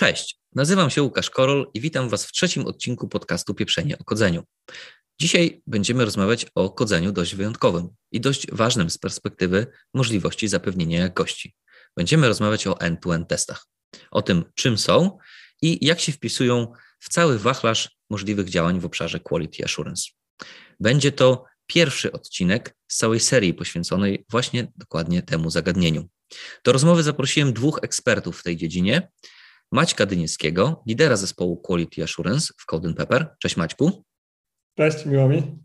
Cześć, nazywam się Łukasz Korol i witam Was w trzecim odcinku podcastu Pieprzenie o kodzeniu. Dzisiaj będziemy rozmawiać o kodzeniu dość wyjątkowym i dość ważnym z perspektywy możliwości zapewnienia jakości. Będziemy rozmawiać o end-to-end testach, o tym, czym są i jak się wpisują w cały wachlarz możliwych działań w obszarze Quality Assurance. Będzie to pierwszy odcinek z całej serii poświęconej właśnie dokładnie temu zagadnieniu. Do rozmowy zaprosiłem dwóch ekspertów w tej dziedzinie. Maćka Dynieckiego, lidera zespołu Quality Assurance w Code Pepper. Cześć Maćku. Cześć, miło mi.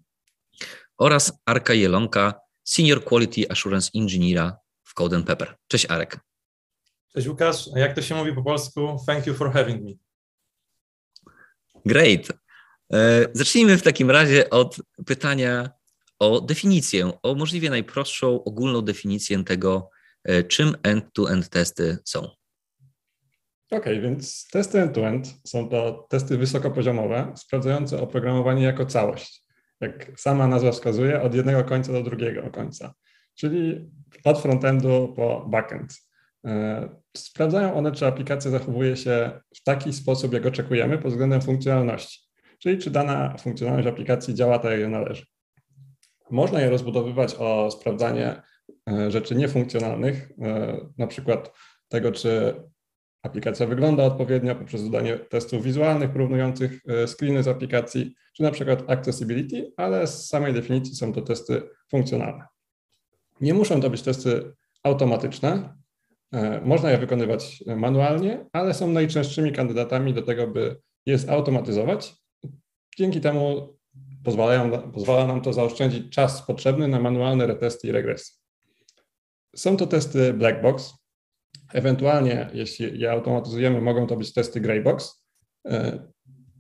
Oraz Arka Jelonka, Senior Quality Assurance Engineera w Code Pepper. Cześć Arek. Cześć Łukasz, jak to się mówi po polsku? Thank you for having me. Great. E, zacznijmy w takim razie od pytania o definicję, o możliwie najprostszą, ogólną definicję tego, e, czym end-to-end testy są. OK, więc testy end-to-end są to testy wysokopoziomowe, sprawdzające oprogramowanie jako całość. Jak sama nazwa wskazuje, od jednego końca do drugiego końca, czyli od frontendu po backend. E, sprawdzają one, czy aplikacja zachowuje się w taki sposób, jak oczekujemy pod względem funkcjonalności, czyli czy dana funkcjonalność aplikacji działa tak, jak należy. Można je rozbudowywać o sprawdzanie e, rzeczy niefunkcjonalnych, e, na przykład tego, czy aplikacja wygląda odpowiednio poprzez dodanie testów wizualnych porównujących screeny z aplikacji, czy na przykład accessibility, ale z samej definicji są to testy funkcjonalne. Nie muszą to być testy automatyczne, E, można je wykonywać manualnie, ale są najczęstszymi kandydatami do tego, by je zautomatyzować. Dzięki temu pozwalają, pozwala nam to zaoszczędzić czas potrzebny na manualne retesty i regresy. Są to testy black box. Ewentualnie, jeśli je automatyzujemy, mogą to być testy grey box. E,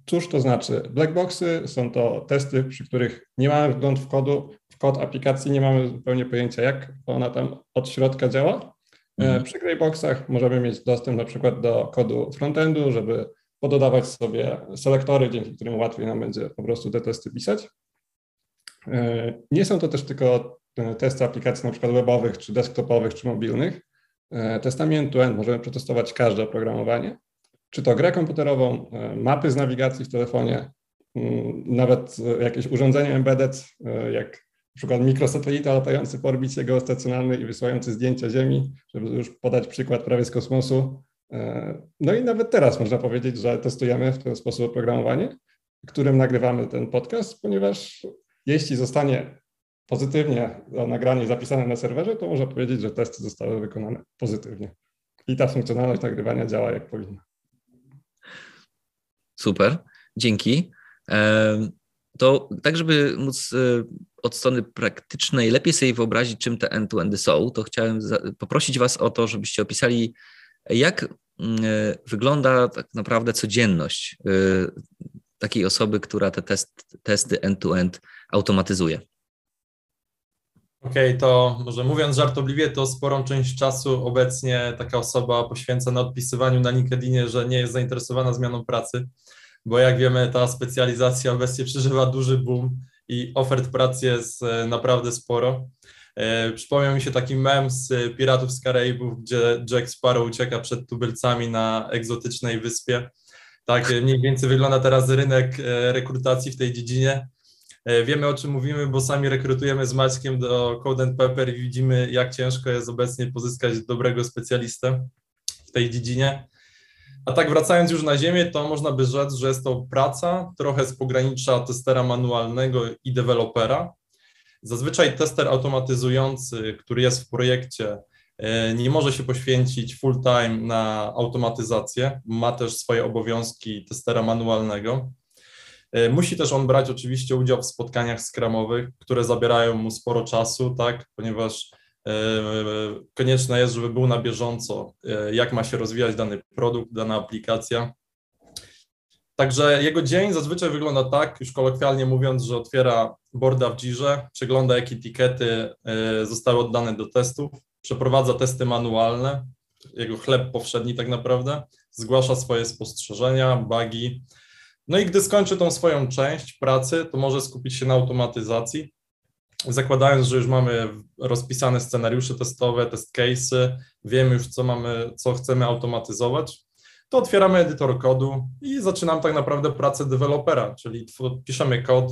cóż to znaczy? Black boxy są to testy, przy których nie mamy wgląd w kodu, w kod aplikacji, nie mamy zupełnie pojęcia, jak ona tam od środka działa, E, mhm. Przy Greyboxach możemy mieć dostęp na przykład do kodu frontendu, żeby pododawać sobie selektory, dzięki którym łatwiej nam będzie po prostu te testy pisać. E, nie są to też tylko testy aplikacji na przykład webowych, czy desktopowych, czy mobilnych. Testami end-to-end możemy przetestować każde oprogramowanie, czy to grę komputerową, mapy z nawigacji w telefonie, mm, nawet jakieś urządzenie embedded, jak na przykład mikrosatelita latający po orbicie geostacjonalnej i wysyłający zdjęcia Ziemi, żeby już podać przykład prawie z kosmosu. E, no i nawet teraz można powiedzieć, że testujemy w ten sposób oprogramowanie, którym nagrywamy ten podcast, ponieważ jeśli zostanie pozytywnie nagranie zapisane na serwerze, to można powiedzieć, że testy zostały wykonane pozytywnie. I ta funkcjonalność nagrywania działa jak powinna. Super, dzięki. To tak, żeby móc e, od strony praktycznej lepiej sobie wyobrazić, czym te end-to-endy są, to chciałem poprosić Was o to, żebyście opisali, jak mm, e, wygląda tak naprawdę codzienność e, takiej osoby, która te test, testy end-to-end automatyzuje. Okej, okay, to może mówiąc żartobliwie, to sporą część czasu obecnie taka osoba poświęca na odpisywaniu na LinkedInie, że nie jest zainteresowana zmianą pracy, bo jak wiemy, ta specjalizacja obecnie przeżywa duży boom i ofert pracy jest e, naprawdę sporo. E, przypomniał mi się taki mem z Piratów z Karaibów, gdzie Jack Sparrow ucieka przed tubylcami na egzotycznej wyspie. Tak mniej więcej wygląda teraz rynek e, rekrutacji w tej dziedzinie. Wiemy o czym mówimy, bo sami rekrutujemy z Maćkiem do Code Pepper i widzimy, jak ciężko jest obecnie pozyskać dobrego specjalistę w tej dziedzinie. A tak wracając już na ziemię, to można by rzec, że jest to praca trochę z pogranicza testera manualnego i dewelopera. Zazwyczaj tester automatyzujący, który jest w projekcie, e, nie może się poświęcić full time na automatyzację, ma też swoje obowiązki testera manualnego. E, musi też on brać oczywiście udział w spotkaniach skramowych, które zabierają mu sporo czasu, tak, ponieważ Konieczne jest, żeby był na bieżąco, e, jak ma się rozwijać dany produkt, dana aplikacja. Także jego dzień zazwyczaj wygląda tak, już kolokwialnie mówiąc, że otwiera borda w Jirze, przegląda jakie etykiety e, zostały oddane do testów, przeprowadza testy manualne, jego chleb powszedni tak naprawdę, zgłasza swoje spostrzeżenia, bugi. No i gdy skończy tą swoją część pracy, to może skupić się na automatyzacji, zakładając, że już mamy rozpisane scenariusze testowe, test case'y, wiemy już, co mamy, co chcemy automatyzować, to otwieramy edytor kodu i zaczynamy tak naprawdę pracę dewelopera, czyli piszemy kod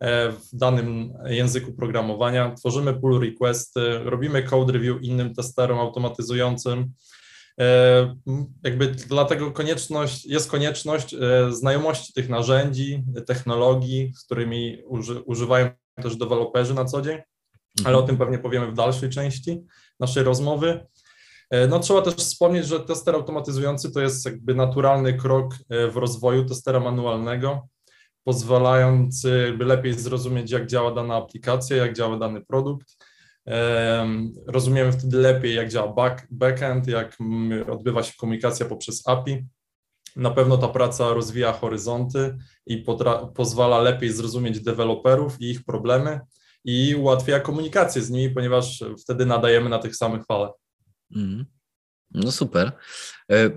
e, w danym języku programowania, tworzymy pull requesty, robimy code review innym testerom automatyzującym. E, jakby dlatego konieczność, jest konieczność e, znajomości tych narzędzi, technologii, z którymi uży, używają też deweloperzy na co dzień, ale o tym pewnie powiemy w dalszej części naszej rozmowy. E, no trzeba też wspomnieć, że tester automatyzujący to jest jakby naturalny krok w rozwoju testera manualnego, pozwalający lepiej zrozumieć, jak działa dana aplikacja, jak działa dany produkt. Rozumiemy wtedy lepiej, jak działa back, backend, jak odbywa się komunikacja poprzez API. Na pewno ta praca rozwija horyzonty i pozwala lepiej zrozumieć deweloperów i ich problemy i ułatwia komunikację z nimi, ponieważ wtedy nadajemy na tych samych falach. Mm. No super. E,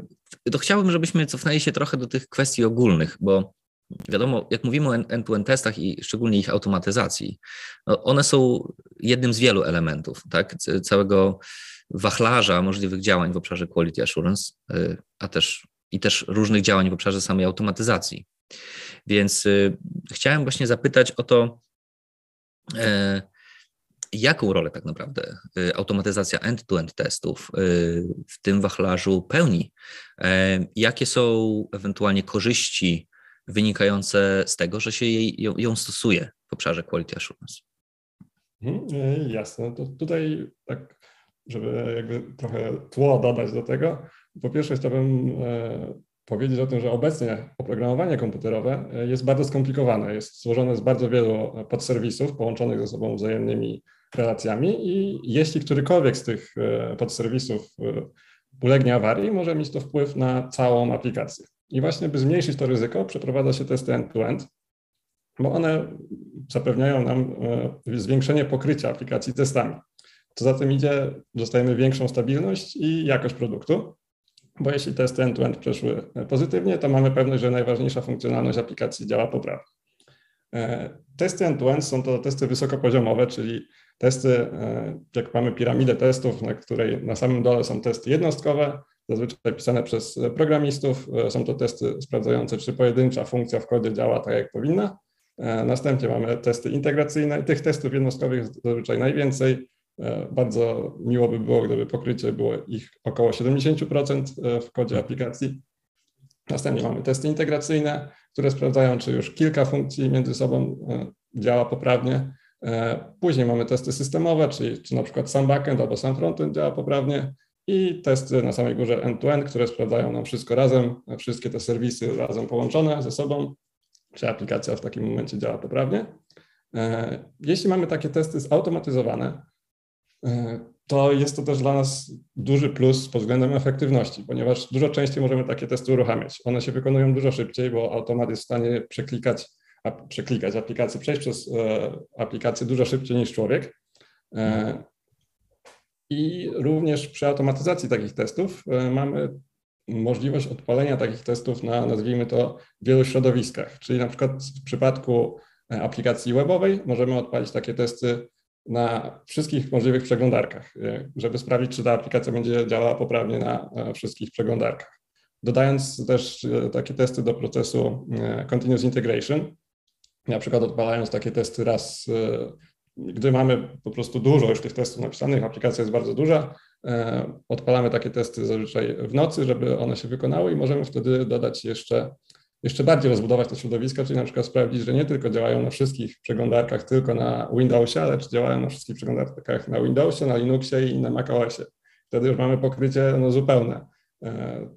to chciałbym, żebyśmy cofnęli się trochę do tych kwestii ogólnych, bo wiadomo, jak mówimy o end-to-end testach i szczególnie ich automatyzacji, no one są jednym z wielu elementów tak, całego wachlarza możliwych działań w obszarze quality assurance, e, a też i też różnych działań w obszarze samej automatyzacji. Więc e, chciałem właśnie zapytać o to, jaką rolę tak naprawdę y, automatyzacja end-to-end testów y, w tym wachlarzu pełni? E, jakie są ewentualnie korzyści wynikające z tego, że się jej, ją, ją stosuje w obszarze quality assurance? Mhm, e, jasne. To tutaj tak, żeby jakby trochę tło dodać do tego, po pierwsze chciałbym e, powiedzieć o tym, że obecnie oprogramowanie komputerowe jest bardzo skomplikowane. Jest złożone z bardzo wielu podserwisów połączonych ze sobą wzajemnymi relacjami i jeśli którykolwiek z tych e, podserwisów e, ulegnie awarii, może mieć to wpływ na całą aplikację. I właśnie, by zmniejszyć to ryzyko, przeprowadza się testy end-to-end, bo one zapewniają nam e, zwiększenie pokrycia aplikacji testami. Co za tym idzie, dostajemy większą stabilność i jakość produktu, bo jeśli testy end-to-end przeszły pozytywnie, to mamy pewność, że najważniejsza funkcjonalność aplikacji działa poprawnie. Testy end-to-end są to testy wysokopoziomowe, czyli testy, e, jak mamy piramidę testów, na której na samym dole są testy jednostkowe, zazwyczaj pisane przez programistów. E, są to testy sprawdzające, czy pojedyncza funkcja w kodzie działa tak, jak powinna. E, następnie mamy testy integracyjne. Tych testów jednostkowych jest zazwyczaj najwięcej. Bardzo miło by było, gdyby pokrycie było ich około 70% w kodzie aplikacji. Następnie mamy testy integracyjne, które sprawdzają, czy już kilka funkcji między sobą działa poprawnie. E, później mamy testy systemowe, czyli czy na przykład sam backend albo sam frontend działa poprawnie i testy na samej górze end-to-end, które sprawdzają nam wszystko razem, wszystkie te serwisy razem połączone ze sobą, czy aplikacja w takim momencie działa poprawnie. E, jeśli mamy takie testy zautomatyzowane, e, to jest to też dla nas duży plus pod względem efektywności, ponieważ dużo częściej możemy takie testy uruchamiać. One się wykonują dużo szybciej, bo automat jest w stanie przeklikać przeklikać aplikację, przejść przez e, aplikację dużo szybciej niż człowiek. E, I również przy automatyzacji takich testów e, mamy możliwość odpalenia takich testów na, nazwijmy to, wielu środowiskach. Czyli na przykład w przypadku aplikacji webowej możemy odpalić takie testy na wszystkich możliwych przeglądarkach, żeby sprawdzić, czy ta aplikacja będzie działała poprawnie na wszystkich przeglądarkach. Dodając też takie testy do procesu Continuous Integration, na przykład odpalając takie testy raz, e, gdy mamy po prostu dużo już tych testów napisanych, aplikacja jest bardzo duża, e, odpalamy takie testy zazwyczaj w nocy, żeby one się wykonały i możemy wtedy dodać jeszcze, jeszcze bardziej rozbudować te środowiska, czyli na przykład sprawdzić, że nie tylko działają na wszystkich przeglądarkach, tylko na Windowsie, ale czy działają na wszystkich przeglądarkach na Windowsie, na Linuxie i na macOSie. Wtedy już mamy pokrycie no, zupełne. E,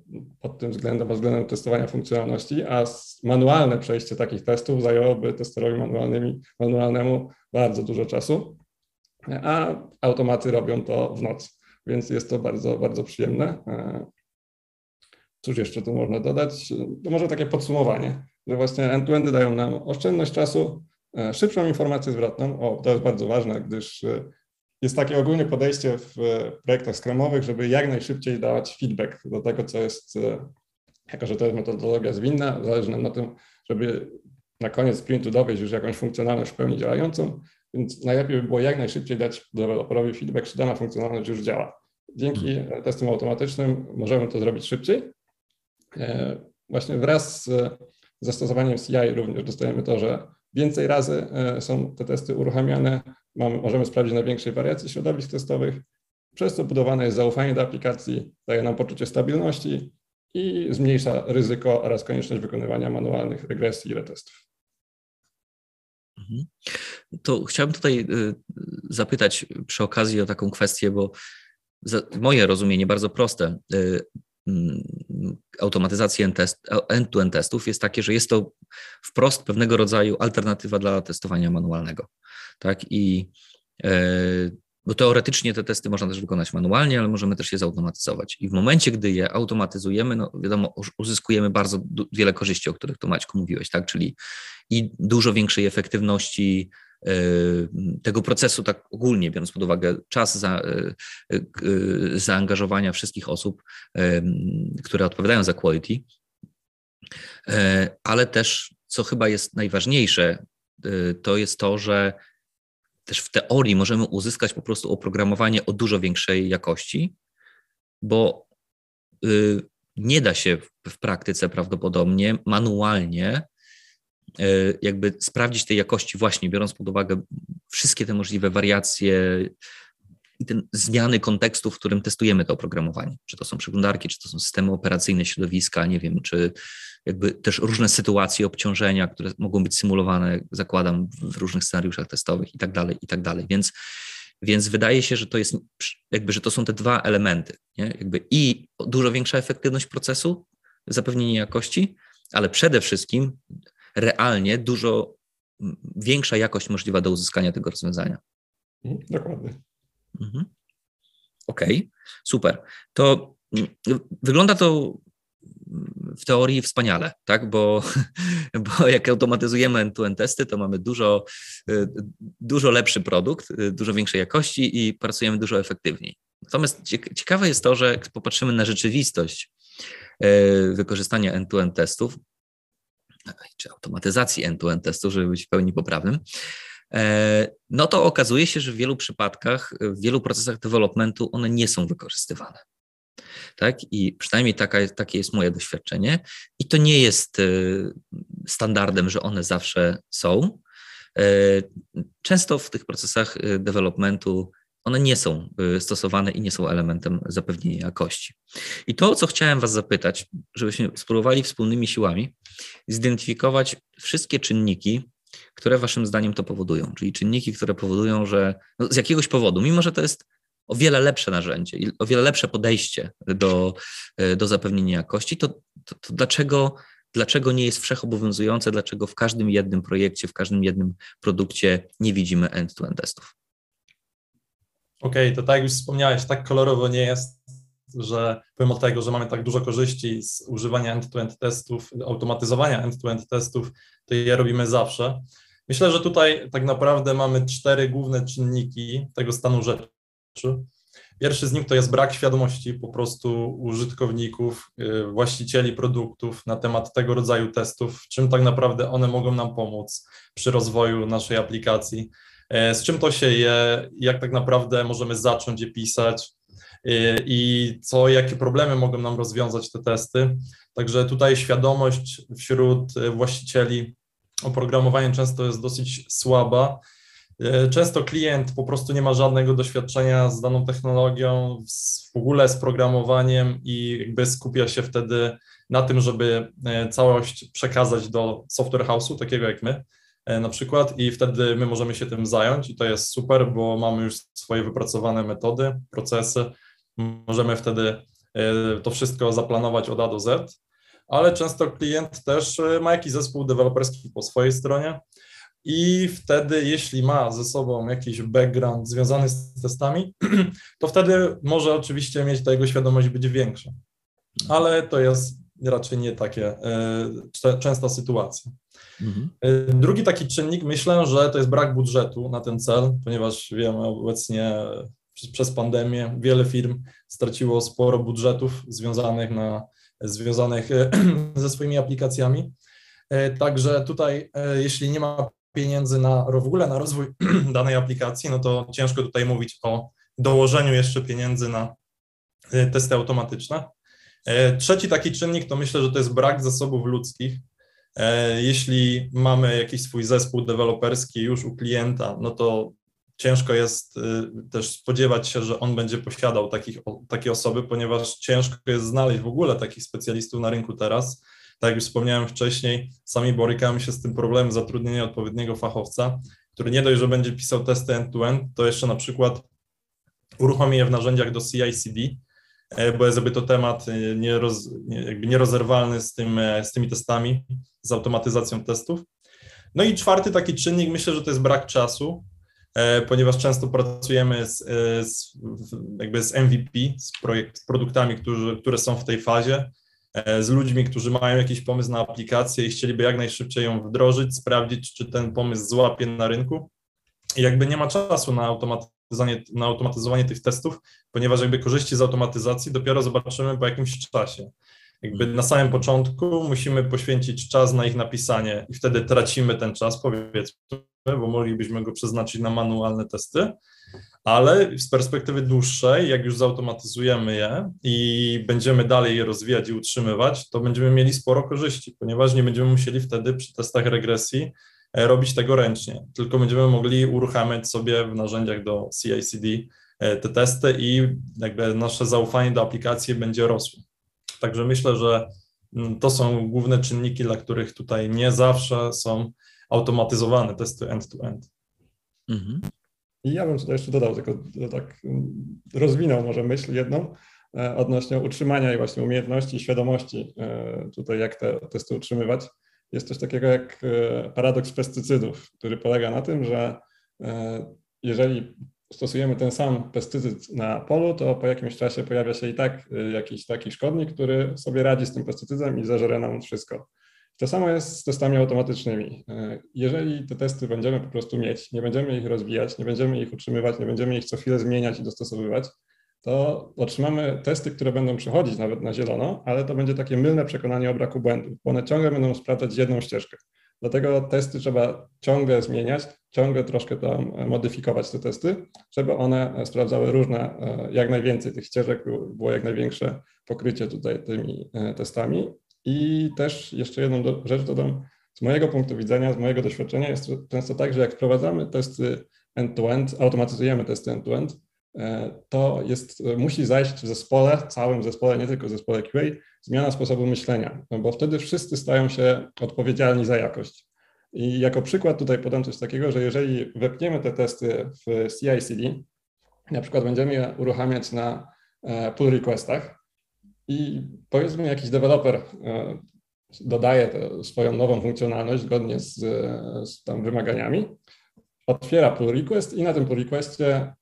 pod tym względem, pod względem testowania funkcjonalności, a manualne przejście takich testów zajęłoby testerowi manualnymi, manualnemu bardzo dużo czasu, a automaty robią to w nocy, więc jest to bardzo, bardzo przyjemne. E, cóż jeszcze tu można dodać? To może takie podsumowanie, że właśnie end-to-endy dają nam oszczędność czasu, e, szybszą informację zwrotną, o, to jest bardzo ważne, gdyż jest takie ogólne podejście w projektach scrumowych, żeby jak najszybciej dawać feedback do tego, co jest, e, jako że to jest metodologia zwinna, zależy nam na tym, żeby na koniec sprintu dowieść już jakąś funkcjonalność w pełni działającą, więc najlepiej by było jak najszybciej dać deweloperowi feedback, czy dana funkcjonalność już działa. Dzięki testom automatycznym możemy to zrobić szybciej, Właśnie wraz z zastosowaniem CI również dostajemy to, że więcej razy są te testy uruchamiane, mamy, możemy sprawdzić na większej wariacji środowisk testowych, przez co budowane jest zaufanie do aplikacji, daje nam poczucie stabilności i zmniejsza ryzyko oraz konieczność wykonywania manualnych regresji i retestów. Mhm. To chciałbym tutaj y, zapytać przy okazji o taką kwestię, bo moje rozumienie bardzo proste y, mm, automatyzacji end-to-end testów jest takie, że jest to wprost pewnego rodzaju alternatywa dla testowania manualnego. Tak? I e, bo teoretycznie te testy można też wykonać manualnie, ale możemy też je zautomatyzować. I w momencie, gdy je automatyzujemy, no wiadomo, uzyskujemy bardzo wiele korzyści, o których tu Maćku mówiłeś, tak? Czyli i dużo większej efektywności e, tego procesu, tak ogólnie biorąc pod uwagę czas za, e, e, zaangażowania wszystkich osób, które odpowiadają za quality, ale też, co chyba jest najważniejsze, to jest to, że też w teorii możemy uzyskać po prostu oprogramowanie o dużo większej jakości, bo y, nie da się w praktyce prawdopodobnie manualnie y, jakby sprawdzić tej jakości właśnie biorąc pod uwagę wszystkie te możliwe wariacje i te zmiany kontekstu, w którym testujemy to oprogramowanie. Czy to są przeglądarki, czy to są systemy operacyjne, środowiska, nie wiem, czy jakby też różne sytuacje obciążenia, które mogą być symulowane, zakładam, w różnych scenariuszach testowych i tak dalej, i tak dalej. Więc, więc wydaje się, że to jest jakby, że to są te dwa elementy, nie? Jakby i dużo większa efektywność procesu, zapewnienie jakości, ale przede wszystkim realnie dużo większa jakość możliwa do uzyskania tego rozwiązania. Mhm, dokładnie. Mhm. Okej, okay, super. To mm, wygląda to w teorii wspaniale, tak? Bo, bo jak automatyzujemy end-to-end testy, to mamy dużo, y, dużo lepszy produkt, y, dużo większej jakości i pracujemy dużo efektywniej. Natomiast ciekawe jest to, że jak popatrzymy na rzeczywistość y, wykorzystania end-to-end testów, czy automatyzacji end-to-end testów, żeby być w pełni poprawnym, no to okazuje się, że w wielu przypadkach, w wielu procesach developmentu one nie są wykorzystywane tak? I przynajmniej taka, takie jest moje doświadczenie. I to nie jest y, standardem, że one zawsze są. Y, często w tych procesach developmentu one nie są stosowane i nie są elementem zapewnienia jakości. I to, co chciałem Was zapytać, żebyśmy spróbowali wspólnymi siłami zidentyfikować wszystkie czynniki, które Waszym zdaniem to powodują, czyli czynniki, które powodują, że no z jakiegoś powodu, mimo że to jest o wiele lepsze narzędzie i o wiele lepsze podejście do, do zapewnienia jakości, to, to, to dlaczego, dlaczego nie jest wszechobowiązujące, dlaczego w każdym jednym projekcie, w każdym jednym produkcie nie widzimy end-to-end testów? Okej, okay, to tak jak już wspomniałeś, tak kolorowo nie jest, że pomimo tego, że mamy tak dużo korzyści z używania end-to-end testów, automatyzowania end-to-end testów, to je robimy zawsze. Myślę, że tutaj tak naprawdę mamy cztery główne czynniki tego stanu rzeczy. Pierwszy z nich to jest brak świadomości po prostu użytkowników, y, właścicieli produktów na temat tego rodzaju testów, czym tak naprawdę one mogą nam pomóc przy rozwoju naszej aplikacji, e, z czym to się je, jak tak naprawdę możemy zacząć je pisać y, i co, jakie problemy mogą nam rozwiązać te testy. Także tutaj świadomość wśród właścicieli oprogramowania często jest dosyć słaba E, często klient po prostu nie ma żadnego doświadczenia z daną technologią, w ogóle z programowaniem i jakby skupia się wtedy na tym, żeby e, całość przekazać do software house'u, takiego jak my e, na przykład i wtedy my możemy się tym zająć i to jest super, bo mamy już swoje wypracowane metody, procesy, możemy wtedy to wszystko zaplanować od A do Z, ale często klient też ma jakiś zespół deweloperski po swojej stronie, i wtedy, jeśli ma ze sobą jakiś background związany z testami, to wtedy może oczywiście mieć ta jego świadomość być większa. Ale to jest raczej nie takie e, częsta sytuacja. Mhm. E, drugi taki czynnik, myślę, że to jest brak budżetu na ten cel, ponieważ wiemy obecnie przez pandemię wiele firm straciło sporo budżetów związanych, na, związanych e, ze swoimi aplikacjami. Także tutaj, jeśli nie ma pieniędzy na, w ogóle na rozwój danej aplikacji, no to ciężko tutaj mówić o dołożeniu jeszcze pieniędzy na testy automatyczne. Trzeci taki czynnik to myślę, że to jest brak zasobów ludzkich. Jeśli mamy jakiś swój zespół deweloperski już u klienta, no to ciężko jest y, też spodziewać się, że on będzie posiadał takich, takie osoby, ponieważ ciężko jest znaleźć w ogóle takich specjalistów na rynku teraz. Tak jak już wspomniałem wcześniej, sami borykamy się z tym problemem zatrudnienia odpowiedniego fachowca, który nie dość, że będzie pisał testy end-to-end, to jeszcze na przykład uruchomi je w narzędziach do CI/CD, e, bo jest jakby to temat e, nieroz, jakby nierozerwalny z, tym, e, z tymi testami, z automatyzacją testów. No i czwarty taki czynnik, myślę, że to jest brak czasu. E, ponieważ często pracujemy z, e, z, jakby z MVP, z, projekt, z produktami, którzy, które są w tej fazie, e, z ludźmi, którzy mają jakiś pomysł na aplikację i chcieliby jak najszybciej ją wdrożyć, sprawdzić, czy ten pomysł złapie na rynku. I jakby nie ma czasu na automatyzowanie, na automatyzowanie tych testów, ponieważ jakby korzyści z automatyzacji dopiero zobaczymy po jakimś czasie. Jakby na samym początku musimy poświęcić czas na ich napisanie i wtedy tracimy ten czas, powiedzmy, bo moglibyśmy go przeznaczyć na manualne testy, ale z perspektywy dłuższej, jak już zautomatyzujemy je i będziemy dalej je rozwijać i utrzymywać, to będziemy mieli sporo korzyści, ponieważ nie będziemy musieli wtedy przy testach regresji e, robić tego ręcznie, tylko będziemy mogli uruchamiać sobie w narzędziach do CI/CD e, te testy i jakby nasze zaufanie do aplikacji będzie rosło. Także myślę, że mm, to są główne czynniki, dla których tutaj nie zawsze są automatyzowane testy end-to-end. Mhm. I ja bym tutaj jeszcze dodał, tylko tak rozwinął może myśl jedną e, odnośnie utrzymania i właśnie umiejętności i świadomości e, tutaj, jak te testy utrzymywać. Jest coś takiego jak e, paradoks pestycydów, który polega na tym, że jeżeli stosujemy ten sam pestycyd na polu, to po jakimś czasie pojawia się i tak jakiś taki szkodnik, który sobie radzi z tym pestycydem i zażere nam wszystko. To samo jest z testami automatycznymi. E, jeżeli te testy będziemy po prostu mieć, nie będziemy ich rozwijać, nie będziemy ich utrzymywać, nie będziemy ich co chwilę zmieniać i dostosowywać, to otrzymamy testy, które będą przechodzić nawet na zielono, ale to będzie takie mylne przekonanie o braku błędów, bo one ciągle będą sprawdzać jedną ścieżkę. Dlatego testy trzeba ciągle zmieniać, ciągle troszkę tam modyfikować te testy, żeby one sprawdzały różne, e, jak najwięcej tych ścieżek, było jak największe pokrycie tutaj tymi e, testami. I też jeszcze jedną do, rzecz dodam, z mojego punktu widzenia, z mojego doświadczenia jest często tak, że jak wprowadzamy testy end-to-end, automatyzujemy testy end-to-end, e, to jest, musi zajść w zespole, całym zespole, nie tylko w zespole QA, zmiana sposobu myślenia, no bo wtedy wszyscy stają się odpowiedzialni za jakość. I jako przykład tutaj podam coś takiego, że jeżeli wepniemy te testy w CI/CD, na przykład będziemy je uruchamiać na e, pull requestach, i powiedzmy jakiś deweloper e, dodaje swoją nową funkcjonalność zgodnie z, z tam wymaganiami, otwiera pull request i na tym pull requestie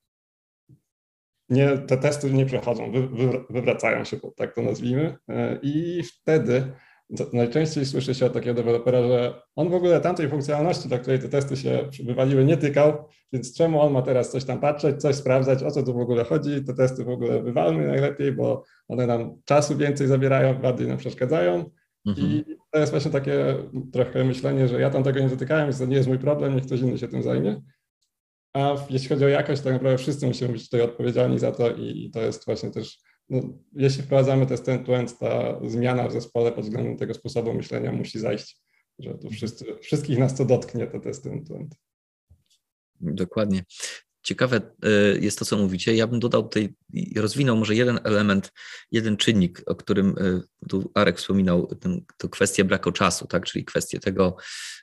nie, te testy nie przechodzą, wy, wy, wywracają się, tak to nazwijmy, e, i wtedy najczęściej słyszy się od takiego dewelopera, że on w ogóle tamtej funkcjonalności, dla której te testy się wywaliły, nie tykał, więc czemu on ma teraz coś tam patrzeć, coś sprawdzać, o co tu w ogóle chodzi, te testy w ogóle wywalmy najlepiej, bo one nam czasu więcej zabierają, bardziej nam przeszkadzają mhm. i to jest właśnie takie trochę myślenie, że ja tam tego nie dotykałem, więc to nie jest mój problem, niech ktoś inny się tym zajmie. A jeśli chodzi o jakość, tak naprawdę wszyscy musimy być tutaj odpowiedzialni za to i to jest właśnie też no, jeśli wprowadzamy test end-to-end, ta zmiana w zespole pod względem tego sposobu myślenia musi zajść, że to wszyscy, wszystkich nas to dotknie, te testy end-to-end. Dokładnie. Ciekawe e, jest to, co mówicie. Ja bym dodał tutaj rozwinął może jeden element, jeden czynnik, o którym e, tu Arek wspominał, ten, to kwestię braku czasu, tak? czyli kwestię tego,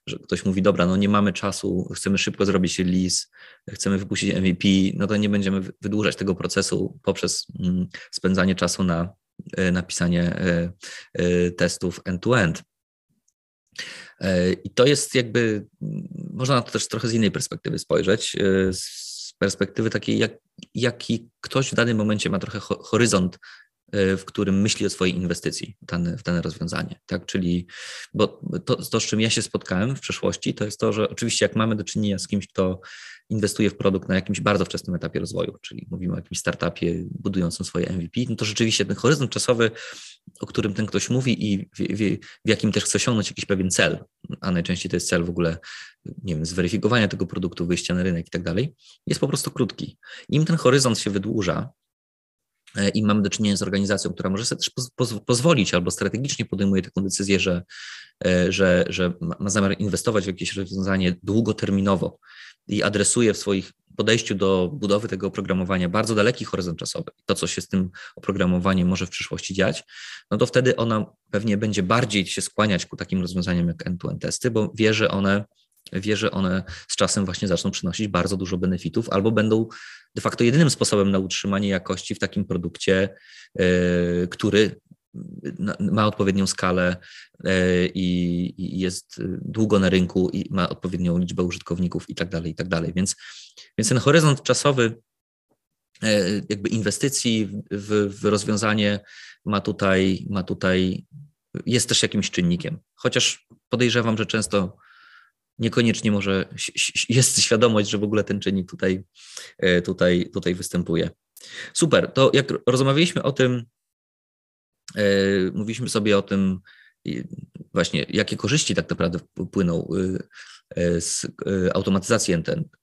że ktoś mówi, dobra, no nie mamy czasu, chcemy szybko zrobić release, chcemy wypuścić MVP, no to nie będziemy wydłużać tego procesu poprzez mm, spędzanie czasu na e, napisanie testów end-to-end. I to jest jakby, można na to też trochę z innej perspektywy spojrzeć, z perspektywy takiej, jak, jaki ktoś w danym momencie ma trochę horyzont, e, w którym myśli o swojej inwestycji w dane, w dane rozwiązanie. Tak? Czyli, bo to, to, z czym ja się spotkałem w przeszłości, to jest to, że oczywiście jak mamy do czynienia z kimś, kto inwestuje w produkt na jakimś bardzo wczesnym etapie rozwoju, czyli mówimy o jakimś startupie budującym swoje MVP, no to rzeczywiście ten horyzont czasowy, o którym ten ktoś mówi i w, w, w jakim też chce osiągnąć jakiś pewien cel, a najczęściej to jest cel w ogóle, nie wiem, zweryfikowania tego produktu, wyjścia na rynek i tak dalej, jest po prostu krótki. Im ten horyzont się wydłuża, i mamy do czynienia z organizacją, która może sobie też pozwolić albo strategicznie podejmuje taką decyzję, że, że, że ma zamiar inwestować w jakieś rozwiązanie długoterminowo i adresuje w swoich podejściu do budowy tego oprogramowania bardzo daleki horyzont czasowy, to co się z tym oprogramowaniem może w przyszłości dziać, no to wtedy ona pewnie będzie bardziej się skłaniać ku takim rozwiązaniom jak end-to-end testy, bo wie, że one wie, że one z czasem właśnie zaczną przynosić bardzo dużo benefitów albo będą de facto jedynym sposobem na utrzymanie jakości w takim produkcie, yy, który ma odpowiednią skalę e, i jest długo na rynku i ma odpowiednią liczbę użytkowników i tak dalej, i tak dalej. Więc, więc ten horyzont czasowy e, jakby inwestycji w, w rozwiązanie ma tutaj, ma tutaj, jest też jakimś czynnikiem. Chociaż podejrzewam, że często niekoniecznie może jest świadomość, że w ogóle ten czynnik tutaj, e, tutaj, tutaj występuje. Super, to jak rozmawialiśmy o tym, E, mówiliśmy sobie o tym, właśnie jakie korzyści tak naprawdę płyną y, z y, automatyzacji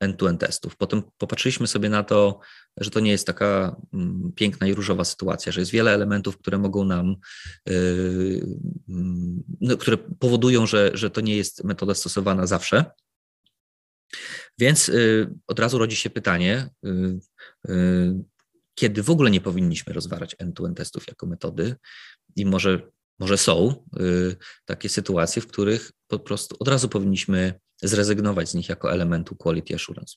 end-to-end testów. Potem popatrzyliśmy sobie na to, że to nie jest taka mm, piękna i różowa sytuacja, że jest wiele elementów, które mogą nam, y, mm, no, które powodują, że, że to nie jest metoda stosowana zawsze. Więc od razu rodzi się pytanie, kiedy w ogóle nie powinniśmy rozważać end-to-end testów jako metody i może, może są y, takie sytuacje, w których po prostu od razu powinniśmy zrezygnować z nich jako elementu quality assurance.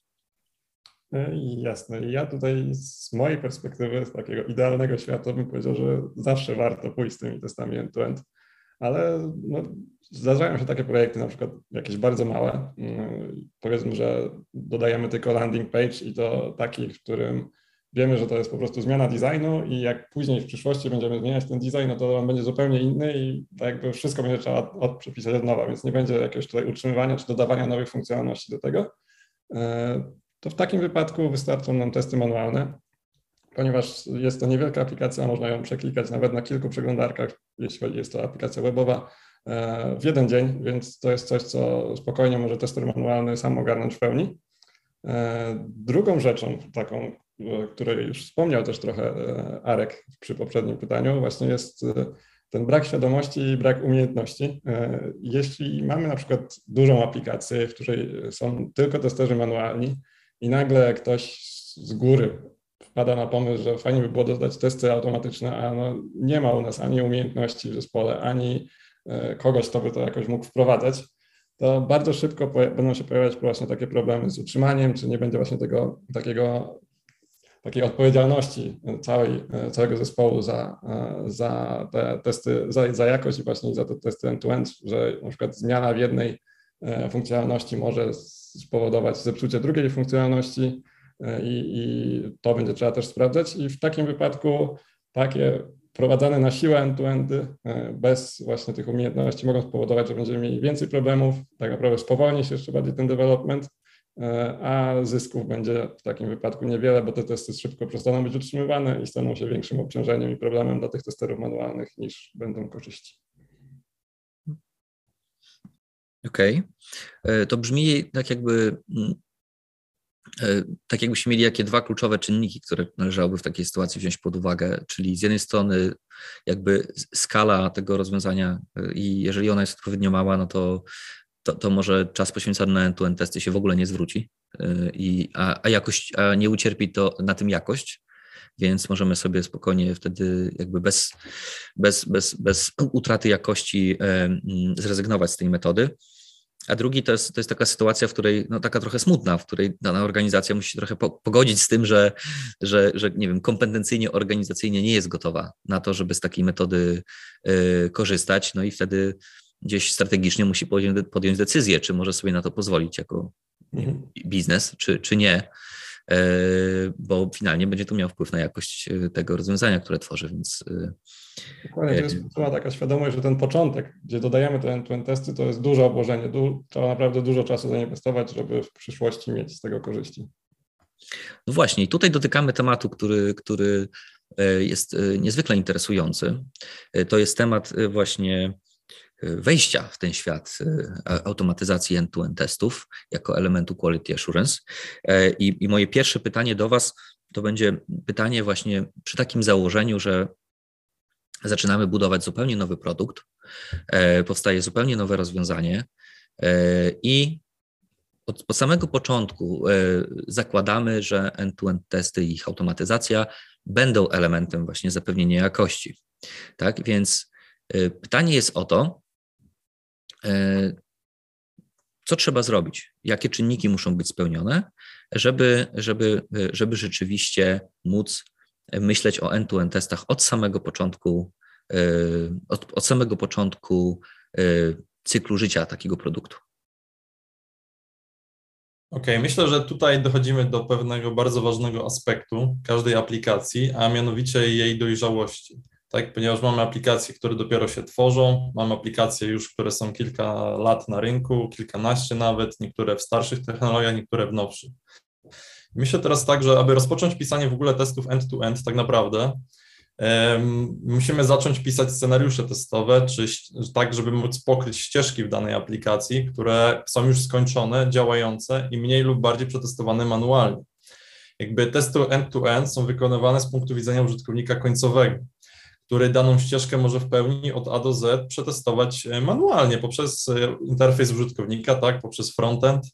E, jasne. Ja tutaj z mojej perspektywy, z takiego idealnego świata bym powiedział, że zawsze warto pójść z tymi testami end-to-end, ale no, zdarzają się takie projekty, na przykład jakieś bardzo małe. Mm, powiedzmy, że dodajemy tylko landing page i to taki, w którym wiemy, że to jest po prostu zmiana designu i jak później w przyszłości będziemy zmieniać ten design, no to on będzie zupełnie inny i jakby wszystko będzie trzeba od, przepisać od nowa, więc nie będzie jakiegoś tutaj utrzymywania czy dodawania nowych funkcjonalności do tego. E, to w takim wypadku wystarczą nam testy manualne, ponieważ jest to niewielka aplikacja, można ją przeklikać nawet na kilku przeglądarkach, jeśli jest to aplikacja webowa, e, w jeden dzień, więc to jest coś, co spokojnie może tester manualny sam ogarnąć w pełni. E, drugą rzeczą, taką, której już wspomniał też trochę e, Arek przy poprzednim pytaniu, właśnie jest e, ten brak świadomości i brak umiejętności. E, jeśli mamy na przykład dużą aplikację, w której są tylko testerzy manualni i nagle ktoś z góry wpada na pomysł, że fajnie by było dodać testy automatyczne, a no nie ma u nas ani umiejętności w zespole, ani kogoś, kto by to jakoś mógł wprowadzać, to bardzo szybko będą się pojawiać właśnie takie problemy z utrzymaniem, czy nie będzie właśnie tego takiego takiej odpowiedzialności całej, całego zespołu za, za te testy, za, za jakość i właśnie za te testy end-to-end, że na przykład zmiana w jednej e, funkcjonalności może spowodować zepsucie drugiej funkcjonalności e, i, i to będzie trzeba też sprawdzać. I w takim wypadku takie prowadzone na siłę end-to-endy e, bez właśnie tych umiejętności mogą spowodować, że będziemy mieli więcej problemów, tak naprawdę spowolni się jeszcze bardziej ten development. E, a zysków będzie w takim wypadku niewiele, bo te testy szybko przestaną być utrzymywane i staną się większym obciążeniem i problemem dla tych testerów manualnych niż będą korzyści. Okej. Okay. E, to brzmi tak jakby mm, e, tak jakbyśmy mieli jakie dwa kluczowe czynniki, które należałoby w takiej sytuacji wziąć pod uwagę, czyli z jednej strony jakby skala tego rozwiązania i jeżeli ona jest odpowiednio mała, no to to, to może czas poświęcony na end-to-end testy się w ogóle nie zwróci, y, i, a, a, jakość, a nie ucierpi to na tym jakość, więc możemy sobie spokojnie wtedy jakby bez, bez, bez, bez utraty jakości mm, zrezygnować z tej metody. A drugi to jest, to jest taka sytuacja, w której, no taka trochę smutna, w której dana organizacja musi się trochę pogodzić z tym, że, że, że nie wiem, kompetencyjnie, organizacyjnie nie jest gotowa na to, żeby z takiej metody y, korzystać. No i wtedy gdzieś strategicznie musi podjąć decyzję, czy może sobie na to pozwolić jako mhm. biznes, czy, czy nie, e, bo finalnie będzie to miał wpływ na jakość e, tego rozwiązania, które tworzy, więc... E, Dokładnie, to jest taka świadomość, że ten początek, gdzie dodajemy te end testy, to jest duże obłożenie, du trzeba naprawdę dużo czasu zainwestować, żeby w przyszłości mieć z tego korzyści. No właśnie, i tutaj dotykamy tematu, który, który jest niezwykle interesujący. To jest temat właśnie wejścia w ten świat e, automatyzacji end-to-end testów jako elementu quality assurance. E, I, I, moje pierwsze pytanie do Was to będzie pytanie właśnie przy takim założeniu, że zaczynamy budować zupełnie nowy produkt, e, powstaje zupełnie nowe rozwiązanie e, i od, od samego początku e, zakładamy, że end-to-end testy i ich automatyzacja będą elementem właśnie zapewnienia jakości. Tak więc pytanie jest o to, co trzeba zrobić, jakie czynniki muszą być spełnione, żeby, żeby, żeby rzeczywiście móc myśleć o end-to-end testach od samego początku, e, od, od samego początku e, cyklu życia takiego produktu. OK, myślę, że tutaj dochodzimy do pewnego bardzo ważnego aspektu każdej aplikacji, a mianowicie jej dojrzałości. Tak, ponieważ mamy aplikacje, które dopiero się tworzą, mamy aplikacje już, które są kilka lat na rynku, kilkanaście nawet, niektóre w starszych technologiach, niektóre w nowszych. Myślę teraz tak, że aby rozpocząć pisanie w ogóle testów end-to-end, tak naprawdę, musimy zacząć pisać scenariusze testowe, czy tak, żeby móc pokryć ścieżki w danej aplikacji, które są już skończone, działające i mniej lub bardziej przetestowane manualnie. Jakby testy end-to-end są wykonywane z punktu widzenia użytkownika końcowego, który daną ścieżkę może w pełni od A do Z przetestować e, manualnie poprzez e, interfejs użytkownika, tak, poprzez frontend.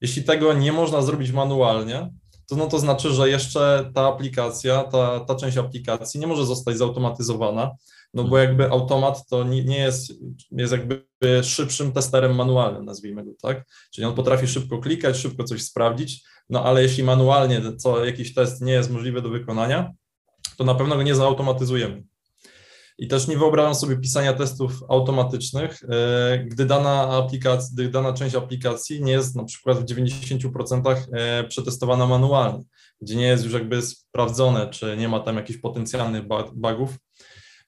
Jeśli tego nie można zrobić manualnie, to no to znaczy, że jeszcze ta aplikacja, ta, ta część aplikacji nie może zostać zautomatyzowana, no bo jakby automat to nie, nie jest, jest jakby szybszym testerem manualnym, nazwijmy go, tak? Czyli on potrafi szybko klikać, szybko coś sprawdzić, no ale jeśli manualnie co jakiś test nie jest możliwy do wykonania, to na pewno go nie zautomatyzujemy. I też nie wyobrażam sobie pisania testów automatycznych, e, gdy dana aplikacja, gdy dana część aplikacji nie jest na przykład w 90% e, przetestowana manualnie, gdzie nie jest już jakby sprawdzone, czy nie ma tam jakichś potencjalnych bugów,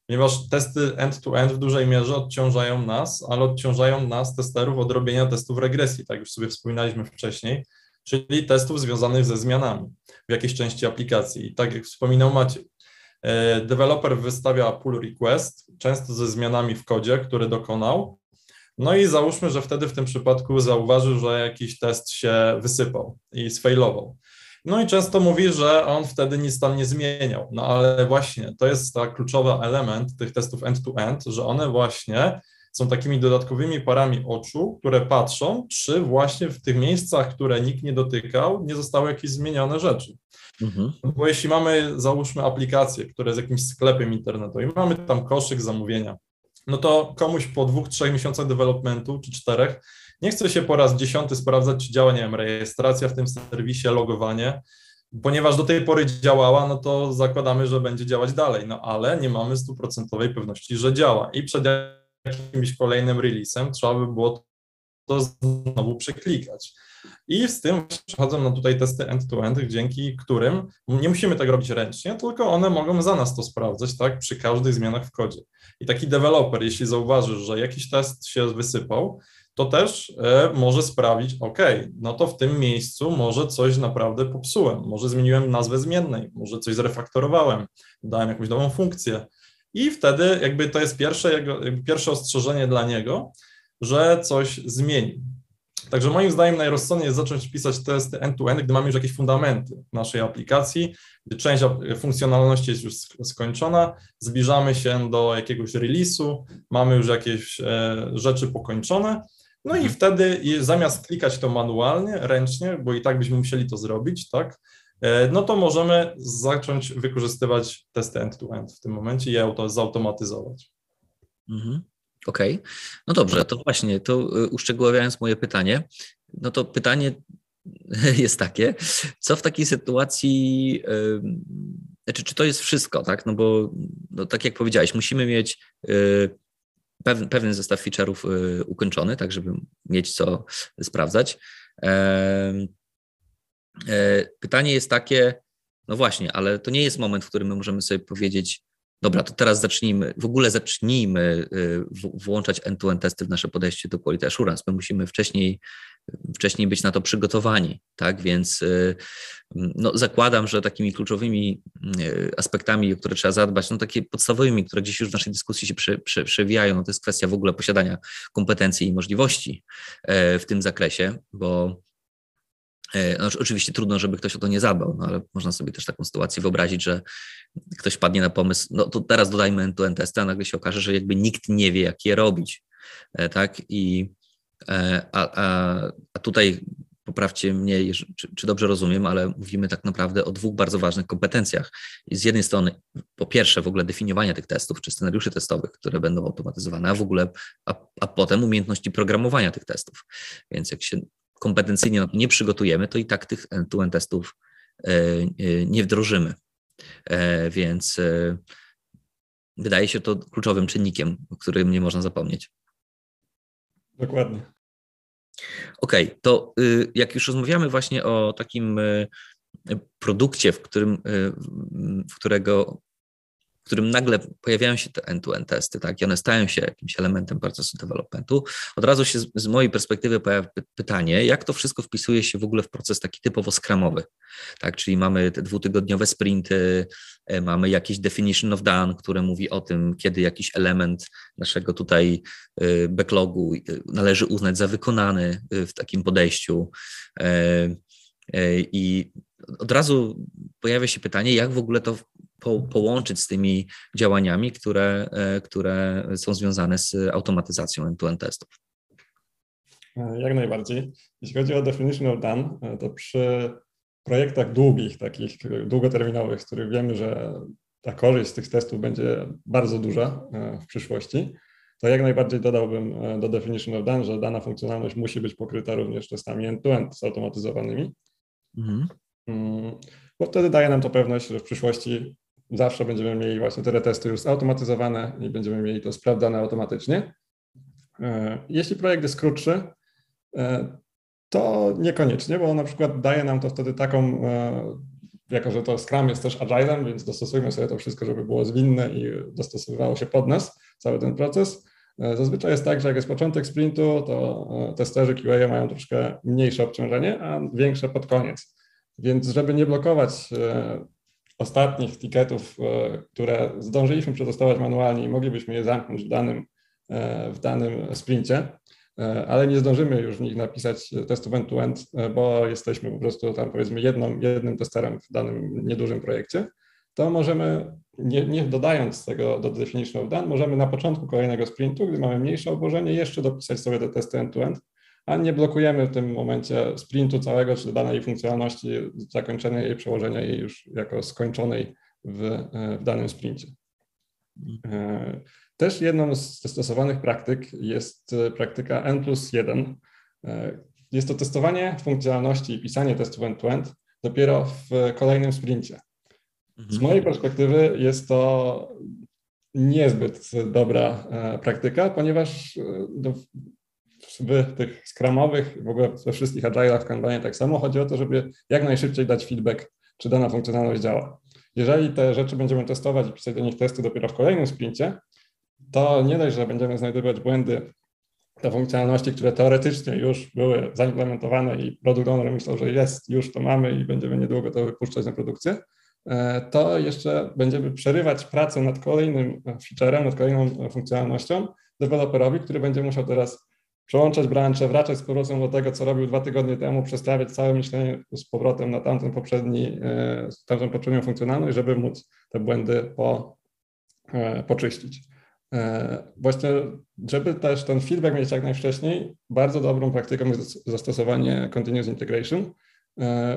ponieważ testy end-to-end w dużej mierze odciążają nas, ale odciążają nas, testerów, od robienia testów regresji, tak już sobie wspominaliśmy wcześniej, czyli testów związanych ze zmianami w jakiejś części aplikacji. I tak jak wspominał Maciej, deweloper wystawia pull request, często ze zmianami w kodzie, który dokonał. No i załóżmy, że wtedy w tym przypadku zauważy, że jakiś test się wysypał i sfailował. No i często mówi, że on wtedy nic tam nie zmieniał. No ale właśnie to jest ta kluczowy element tych testów end-to-end, -end, że one właśnie są takimi dodatkowymi parami oczu, które patrzą, czy właśnie w tych miejscach, które nikt nie dotykał, nie zostały jakieś zmienione rzeczy. Mhm. No bo jeśli mamy, załóżmy, aplikację, która jest jakimś sklepem internetowym, mamy tam koszyk zamówienia, no to komuś po dwóch, trzech miesiącach developmentu czy czterech nie chce się po raz dziesiąty sprawdzać, czy działa, nie wiem, rejestracja w tym serwisie, logowanie, ponieważ do tej pory działała, no to zakładamy, że będzie działać dalej, no ale nie mamy stuprocentowej pewności, że działa i przed jakimś kolejnym releasem trzeba by było to znowu przeklikać. I z tym przechodzą na tutaj testy end-to-end, -end, dzięki którym nie musimy tego robić ręcznie, tylko one mogą za nas to sprawdzać, tak, przy każdych zmianach w kodzie. I taki deweloper, jeśli zauważy, że jakiś test się wysypał, to też e, może sprawić, OK, no to w tym miejscu może coś naprawdę popsułem, może zmieniłem nazwę zmiennej, może coś zrefaktorowałem, dałem jakąś nową funkcję. I wtedy jakby to jest pierwsze, jego, pierwsze ostrzeżenie dla niego, że coś zmieni. Także moim zdaniem najrozsądniej jest zacząć pisać testy end-to-end, gdy mamy już jakieś fundamenty naszej aplikacji, gdy część funkcjonalności jest już skończona, zbliżamy się do jakiegoś release'u, mamy już jakieś e, rzeczy pokończone, no i mhm. wtedy zamiast klikać to manualnie, ręcznie, bo i tak byśmy musieli to zrobić, tak, e, no to możemy zacząć wykorzystywać testy end-to-end w tym momencie i je auto, zautomatyzować. Mhm. Okej, okay. no dobrze, to właśnie, to y, uszczegóławiając moje pytanie, no to pytanie jest takie, co w takiej sytuacji, znaczy, czy to jest wszystko, tak? No bo no, tak jak powiedziałeś, musimy mieć y, pewien, pewien zestaw feature'ów y, ukończony, tak żeby mieć co sprawdzać. E, pytanie jest takie, no właśnie, ale to nie jest moment, w którym my możemy sobie powiedzieć, Dobra, to teraz zacznijmy, w ogóle zacznijmy y, włączać end-to-end testy w nasze podejście do quality assurance. My musimy wcześniej, wcześniej być na to przygotowani, tak? Więc y, no, zakładam, że takimi kluczowymi y, aspektami, o które trzeba zadbać, no takie podstawowymi, które gdzieś już w naszej dyskusji się przy, przy, przewijają, no to jest kwestia w ogóle posiadania kompetencji i możliwości e, w tym zakresie, bo No, oczywiście trudno, żeby ktoś o to nie zadbał, no ale można sobie też taką sytuację wyobrazić, że ktoś padnie na pomysł, no to teraz dodajmy end-to-end testy, a nagle się okaże, że jakby nikt nie wie, jak je robić, tak? I a, a, a tutaj poprawcie mnie, czy, czy, dobrze rozumiem, ale mówimy tak naprawdę o dwóch bardzo ważnych kompetencjach. I z jednej strony, po pierwsze, w ogóle definiowania tych testów, czy scenariuszy testowych, które będą automatyzowane, a w ogóle, a, a potem umiejętności programowania tych testów. Więc jak się kompetencyjnie nie przygotujemy, to i tak tych end-to-end testów e, e, nie wdrożymy. E, więc wydaje się to kluczowym czynnikiem, o którym nie można zapomnieć. Dokładnie. Okej, okay, to y, jak już rozmawiamy właśnie o takim y, produkcie, w którym, y, w którego którym nagle pojawiają się te end-to-end testy, tak, i one stają się jakimś elementem procesu developmentu, od razu się z, mojej perspektywy pojawia pytanie, jak to wszystko wpisuje się w ogóle w proces taki typowo skramowy, tak, czyli mamy te dwutygodniowe sprinty, e, mamy jakieś definition of done, które mówi o tym, kiedy jakiś element naszego tutaj e, backlogu e, należy uznać za wykonany w takim podejściu. I od razu pojawia się pytanie, jak w ogóle to po, połączyć z tymi działaniami, które, e, które są związane z automatyzacją end-to-end testów. E, jak najbardziej. Jeśli chodzi o definition of done, e, to przy projektach długich, takich długoterminowych, z których wiemy, że ta korzyść z tych testów będzie bardzo duża w przyszłości, to jak najbardziej dodałbym do definition of done, że dana funkcjonalność musi być pokryta również testami end-to-end zautomatyzowanymi. Mhm. Mm, bo wtedy daje nam to pewność, że w przyszłości zawsze będziemy mieli właśnie te testy już zautomatyzowane i będziemy mieli to sprawdzane automatycznie. E, jeśli projekt jest krótszy, e, to niekoniecznie, bo na przykład daje nam to wtedy taką, e, jako że to Scrum jest też agilem, więc dostosujmy sobie to wszystko, żeby było zwinne i dostosowywało się pod nas cały ten proces. Zazwyczaj jest tak, że jak jest początek sprintu, to testerzy QA mają troszkę mniejsze obciążenie, a większe pod koniec. Więc żeby nie blokować ostatnich tiketów, e, które zdążyliśmy przetestować manualnie i moglibyśmy je zamknąć w danym, e, w danym sprincie, e, ale nie zdążymy już w nich napisać testów end-to-end, bo jesteśmy po prostu tam powiedzmy jedną, jednym testerem w danym niedużym projekcie, to możemy, nie, nie dodając tego do definition of done, możemy na początku kolejnego sprintu, gdy mamy mniejsze obłożenie, jeszcze dopisać sobie te testy end-to-end, a nie blokujemy w tym momencie sprintu całego, czy danej funkcjonalności, zakończenia jej, przełożenia jej już jako skończonej w, w danym sprincie. E, też jedną z stosowanych praktyk jest praktyka N plus 1. E, jest to testowanie funkcjonalności i pisanie testów end-to-end dopiero w kolejnym sprincie. Z mhm. mojej perspektywy jest to niezbyt dobra e, praktyka, ponieważ w tych skramowych, w ogóle we wszystkich agile'ach w Kanbanie tak samo, chodzi o to, żeby jak najszybciej dać feedback, czy dana funkcjonalność działa. Jeżeli te rzeczy będziemy testować i pisać do nich testy dopiero w kolejnym sprincie, to nie dość, że będziemy znajdować błędy te funkcjonalności, które teoretycznie już były zaimplementowane i produkt owner myślał, że jest, już to mamy i będziemy niedługo to wypuszczać na produkcję, e, to jeszcze będziemy przerywać pracę nad kolejnym featurem, nad kolejną funkcjonalnością deweloperowi, który będzie musiał teraz przełączać branże, wracać z powrotem do tego, co robił dwa tygodnie temu, przestawiać całe myślenie z powrotem na tamten poprzedni, e, tamtą poprzednią funkcjonalność, żeby móc te błędy po, e, poczyścić. E, właśnie, żeby też ten feedback mieć jak najwcześniej, bardzo dobrą praktyką jest zastosowanie continuous integration,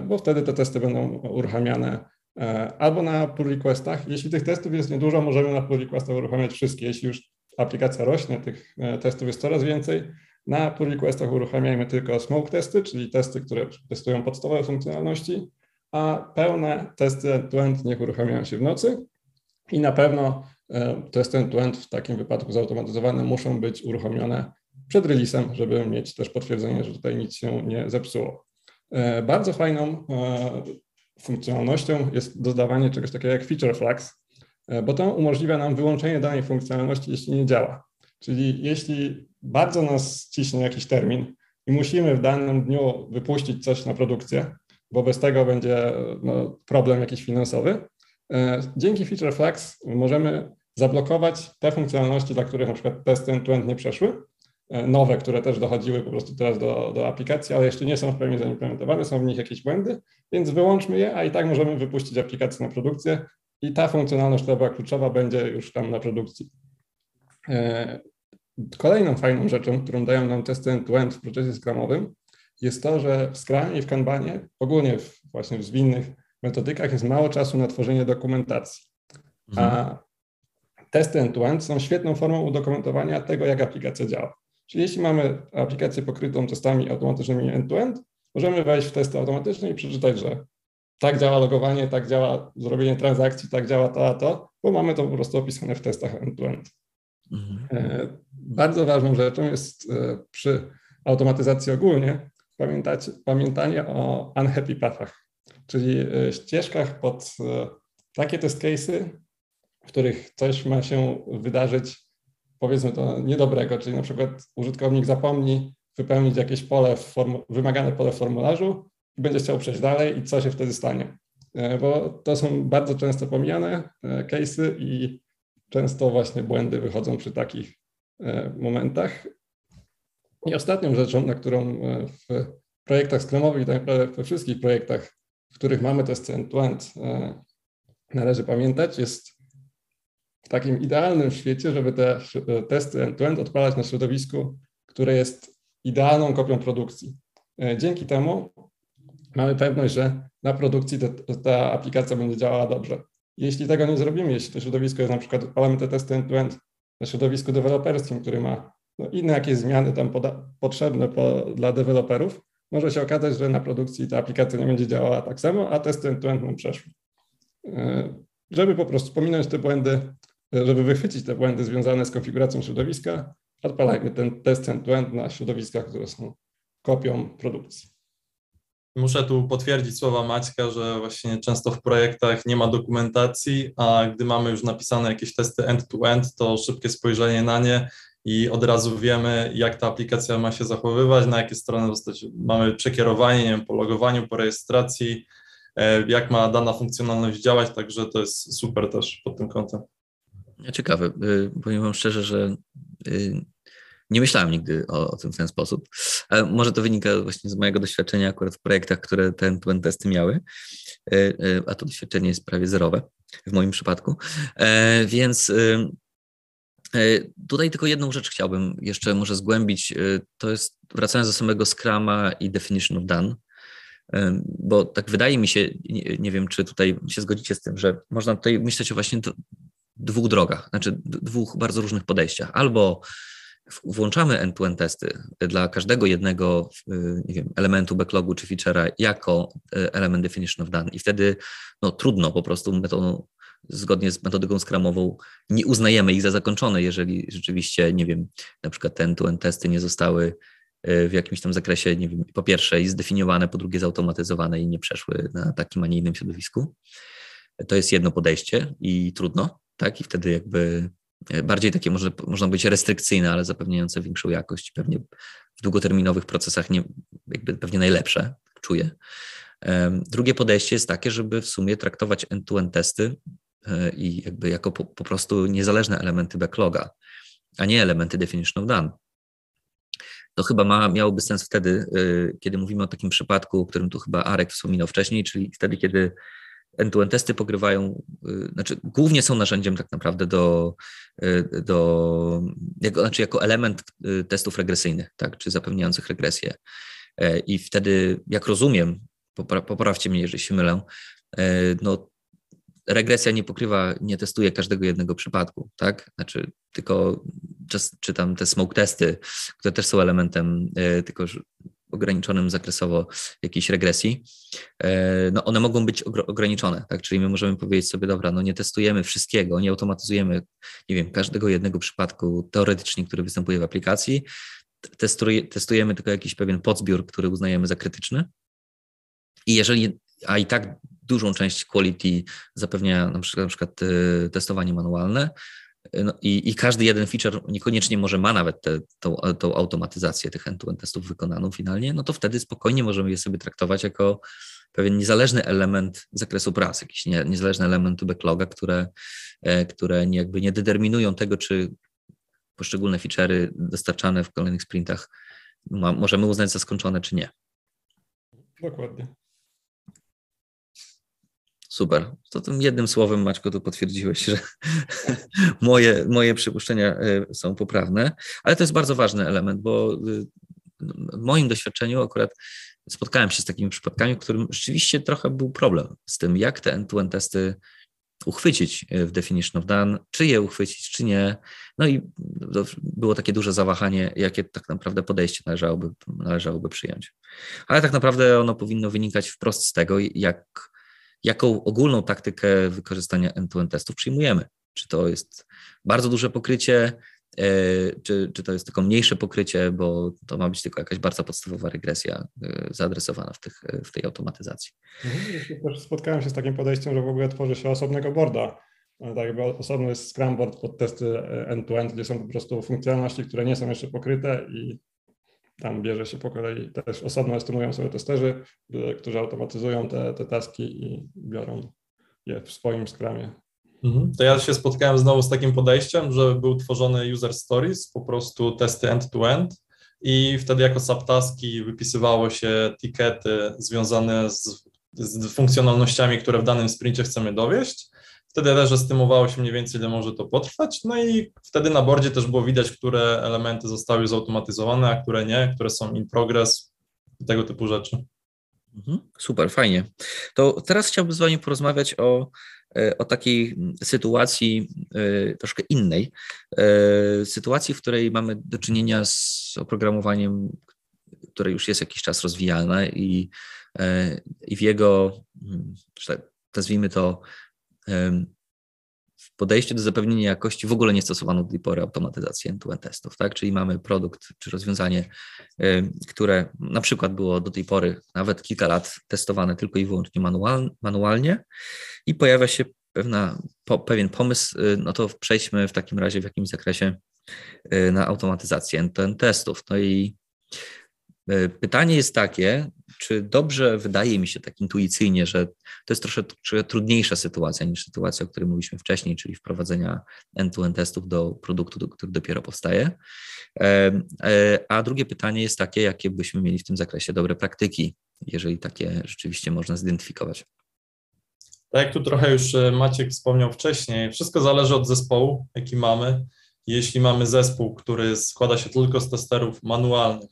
bo wtedy te testy będą uruchamiane albo na pull requestach. Jeśli tych testów jest niedużo, możemy na pull requestach uruchamiać wszystkie. Jeśli już aplikacja rośnie, tych testów jest coraz więcej, na pull requestach uruchamiajmy tylko smoke testy, czyli testy, które testują podstawowe funkcjonalności, a pełne testy end-to-end niech uruchamiają się w nocy i na pewno e, testy end-to-end w takim wypadku zautomatyzowane muszą być uruchomione przed releasem, żeby mieć też potwierdzenie, że tutaj nic się nie zepsuło. E, bardzo fajną e, funkcjonalnością jest dodawanie czegoś takiego jak feature flags, bo to umożliwia nam wyłączenie danej funkcjonalności, jeśli nie działa. Czyli jeśli bardzo nas ciśnie jakiś termin i musimy w danym dniu wypuścić coś na produkcję, bo bez tego będzie no, problem jakiś finansowy, e, dzięki Feature Flags możemy zablokować te funkcjonalności, dla których na przykład testy end-to-end nie przeszły nowe, które też dochodziły po prostu teraz do, do aplikacji, ale jeszcze nie są w pełni zaimplementowane, są w nich jakieś błędy, więc wyłączmy je, a i tak możemy wypuścić aplikację na produkcję i ta funkcjonalność, która była kluczowa, będzie już tam na produkcji. Kolejną fajną rzeczą, którą dają nam testy end-to-end w procesie scrumowym, jest to, że w Scrumie i w Kanbanie, ogólnie w, właśnie w zwinnych metodykach jest mało czasu na tworzenie dokumentacji. Mhm. A testy end-to-end są świetną formą udokumentowania tego, jak aplikacja działa. Czyli jeśli mamy aplikację pokrytą testami automatycznymi end-to-end, możemy wejść w testy automatyczne i przeczytać, że tak działa logowanie, tak działa zrobienie transakcji, tak działa to, a to, bo mamy to po prostu opisane w testach end-to-end. Mhm. E, bardzo ważną rzeczą jest e, przy automatyzacji ogólnie pamiętać, pamiętanie o unhappy pathach, czyli e, ścieżkach pod takie test case'y, w których coś ma się wydarzyć, powiedzmy to niedobrego, czyli na przykład użytkownik zapomni wypełnić jakieś pole, wymagane pole w formularzu i będzie chciał przejść dalej i co się wtedy stanie. Bo to są bardzo często pomijane case'y i często właśnie błędy wychodzą przy takich e, momentach. I ostatnią rzeczą, na którą e, w projektach scrumowych i tak naprawdę we wszystkich projektach, w których mamy testy end-to-end, e, należy pamiętać, jest w takim idealnym świecie, żeby te testy end-to-end odpalać na środowisku, które jest idealną kopią produkcji. Dzięki temu mamy pewność, że na produkcji ta aplikacja będzie działała dobrze. Jeśli tego nie zrobimy, jeśli to środowisko jest na przykład, odpalamy te testy end-to-end na środowisku deweloperskim, który ma no, inne jakieś zmiany tam poda- potrzebne po, dla deweloperów, może się okazać, że na produkcji ta aplikacja nie będzie działała tak samo, a testy end-to-end nam przeszły. E, żeby po prostu pominąć te błędy, żeby wychwycić te błędy związane z konfiguracją środowiska, odpalajmy ten test end-to-end na środowiskach, które są kopią produkcji. Muszę tu potwierdzić słowa Maćka, że właśnie często w projektach nie ma dokumentacji, a gdy mamy już napisane jakieś testy end-to-end, to szybkie spojrzenie na nie i od razu wiemy, jak ta aplikacja ma się zachowywać, na jakie strony zostać, mamy przekierowanie, nie wiem, po logowaniu, po rejestracji, e, jak ma dana funkcjonalność działać, także to jest super też pod tym kątem. Ciekawe, y, powiem Wam szczerze, że y, nie myślałem nigdy o, o, tym w ten sposób. Może to wynika właśnie z mojego doświadczenia akurat w projektach, które ten testy miały, e, e, a to doświadczenie jest prawie zerowe w moim przypadku. E, więc tutaj tylko jedną rzecz chciałbym jeszcze może zgłębić. To jest wracając do samego Scrama i Definition of Done bo tak wydaje mi się, nie, nie, wiem, czy tutaj się zgodzicie z tym, że można tutaj myśleć o właśnie dwóch drogach, znaczy dwóch bardzo różnych podejściach. Albo włączamy end-to-end testy dla każdego jednego nie wiem, elementu backlogu czy feature'a jako e, element definition of done i wtedy no, trudno po prostu metodą, zgodnie z metodyką skramową nie uznajemy ich za zakończone, jeżeli rzeczywiście, nie wiem, na przykład te end-to-end testy nie zostały e, w jakimś tam zakresie, nie wiem, po pierwsze zdefiniowane, po drugie zautomatyzowane i nie przeszły na takim, a nie innym środowisku. To jest jedno podejście i trudno, tak? I wtedy jakby bardziej takie może, można być restrykcyjne, ale zapewniające większą jakość, pewnie w długoterminowych procesach nie, jakby pewnie najlepsze, czuję. Drugie podejście jest takie, żeby w sumie traktować end-to-end testy e, i jakby jako po, po prostu niezależne elementy backloga, a nie elementy definition of done. To chyba ma, miałoby sens wtedy, e, kiedy mówimy o takim przypadku, o którym tu chyba Arek wspominał wcześniej, czyli wtedy, kiedy end-to-end testy pogrywają, y, znaczy głównie są narzędziem tak naprawdę do, y, do jako, znaczy jako element y, testów regresyjnych, tak, czy zapewniających regresję. E, I wtedy, jak rozumiem, poprawcie mnie, jeżeli się mylę, e, no, regresja nie pokrywa, nie testuje każdego jednego przypadku, tak? Znaczy, tylko czy tam te smoke testy, które też są elementem e, tylko ograniczonym zakresowo jakiejś regresji, e, no one mogą być ograniczone, tak? Czyli my możemy powiedzieć sobie, dobra, no nie testujemy wszystkiego, nie automatyzujemy, nie wiem, każdego jednego przypadku teoretycznie, który występuje w aplikacji, testujemy tylko jakiś pewien podzbiór, który uznajemy za krytyczny. I jeżeli, a i tak dużą część quality zapewnia na przykład, na przykład e, testowanie manualne, no i, I, każdy jeden feature niekoniecznie może ma nawet te, tą, tą automatyzację tych end-to-end testów wykonaną finalnie, no to wtedy spokojnie możemy je sobie traktować jako pewien niezależny element zakresu pracy, jakiś nie, niezależny element backloga, które, e, które jakby nie determinują tego, czy poszczególne feature'y dostarczane w kolejnych sprintach ma, możemy uznać za skończone, czy nie. Dokładnie. Super. To tym jednym słowem, Maćko, tu potwierdziłeś, że moje, moje przypuszczenia y, są poprawne, ale to jest bardzo ważny element, bo w moim doświadczeniu akurat spotkałem się z takimi przypadkami, w którym rzeczywiście trochę był problem z tym, jak te end-to-end testy uchwycić w Definition of Done, czy je uchwycić, czy nie. No i było takie duże zawahanie, jakie tak naprawdę podejście należałoby, należałoby przyjąć. Ale tak naprawdę ono powinno wynikać wprost z tego, jak, jaką ogólną taktykę wykorzystania end-to-end testów przyjmujemy. Czy to jest bardzo duże pokrycie, E, czy, czy to jest tylko mniejsze pokrycie, bo to ma być tylko jakaś bardzo podstawowa regresja e, zaadresowana w, tych, w tej automatyzacji. Mhm, też spotkałem się z takim podejściem, że w ogóle tworzy się osobnego boarda, tak jakby osobny Scrum board pod testy end-to-end, gdzie są po prostu funkcjonalności, które nie są jeszcze pokryte i tam bierze się po kolei też osobno estymują sobie testerzy, którzy automatyzują te, te taski i biorą je w swoim Scrumie. Mhm. To ja się spotkałem znowu z takim podejściem, że był tworzony user stories, po prostu testy end-to-end i wtedy jako subtaski wypisywało się tikety związane z, z funkcjonalnościami, które w danym sprincie chcemy dowieść. Wtedy też estymowało się mniej więcej, ile może to potrwać, no i wtedy na bordzie też było widać, które elementy zostały zautomatyzowane, a które nie, które są in progress, tego typu rzeczy. Mhm. Super, fajnie. To teraz chciałbym z Wami porozmawiać o E, o takiej sytuacji e, troszkę innej, e, sytuacji, w której mamy do czynienia z oprogramowaniem, które już jest jakiś czas rozwijalne i, i w jego, hmm, tak nazwijmy to, w podejściu do zapewnienia jakości w ogóle nie stosowano do tej pory automatyzacji end-to-end testów, tak? Czyli mamy produkt czy rozwiązanie, które na przykład było do tej pory nawet kilka lat testowane tylko i wyłącznie manual, manualnie i pojawia się pewna, po, pewien pomysł, y, no to przejdźmy w takim razie w jakimś zakresie y, na automatyzację end-to-end testów. No i y, pytanie jest takie, czy dobrze wydaje mi się tak intuicyjnie, że to jest troszeczkę trudniejsza sytuacja niż sytuacja, o której mówiliśmy wcześniej, czyli wprowadzenia end-to-end testów do produktu, który dopiero powstaje. E, a drugie pytanie jest takie, jakie byśmy mieli w tym zakresie dobre praktyki, jeżeli takie rzeczywiście można zidentyfikować. Tak jak tu trochę już e, Maciek wspomniał wcześniej, wszystko zależy od zespołu, jaki mamy. Jeśli mamy zespół, który składa się tylko z testerów manualnych,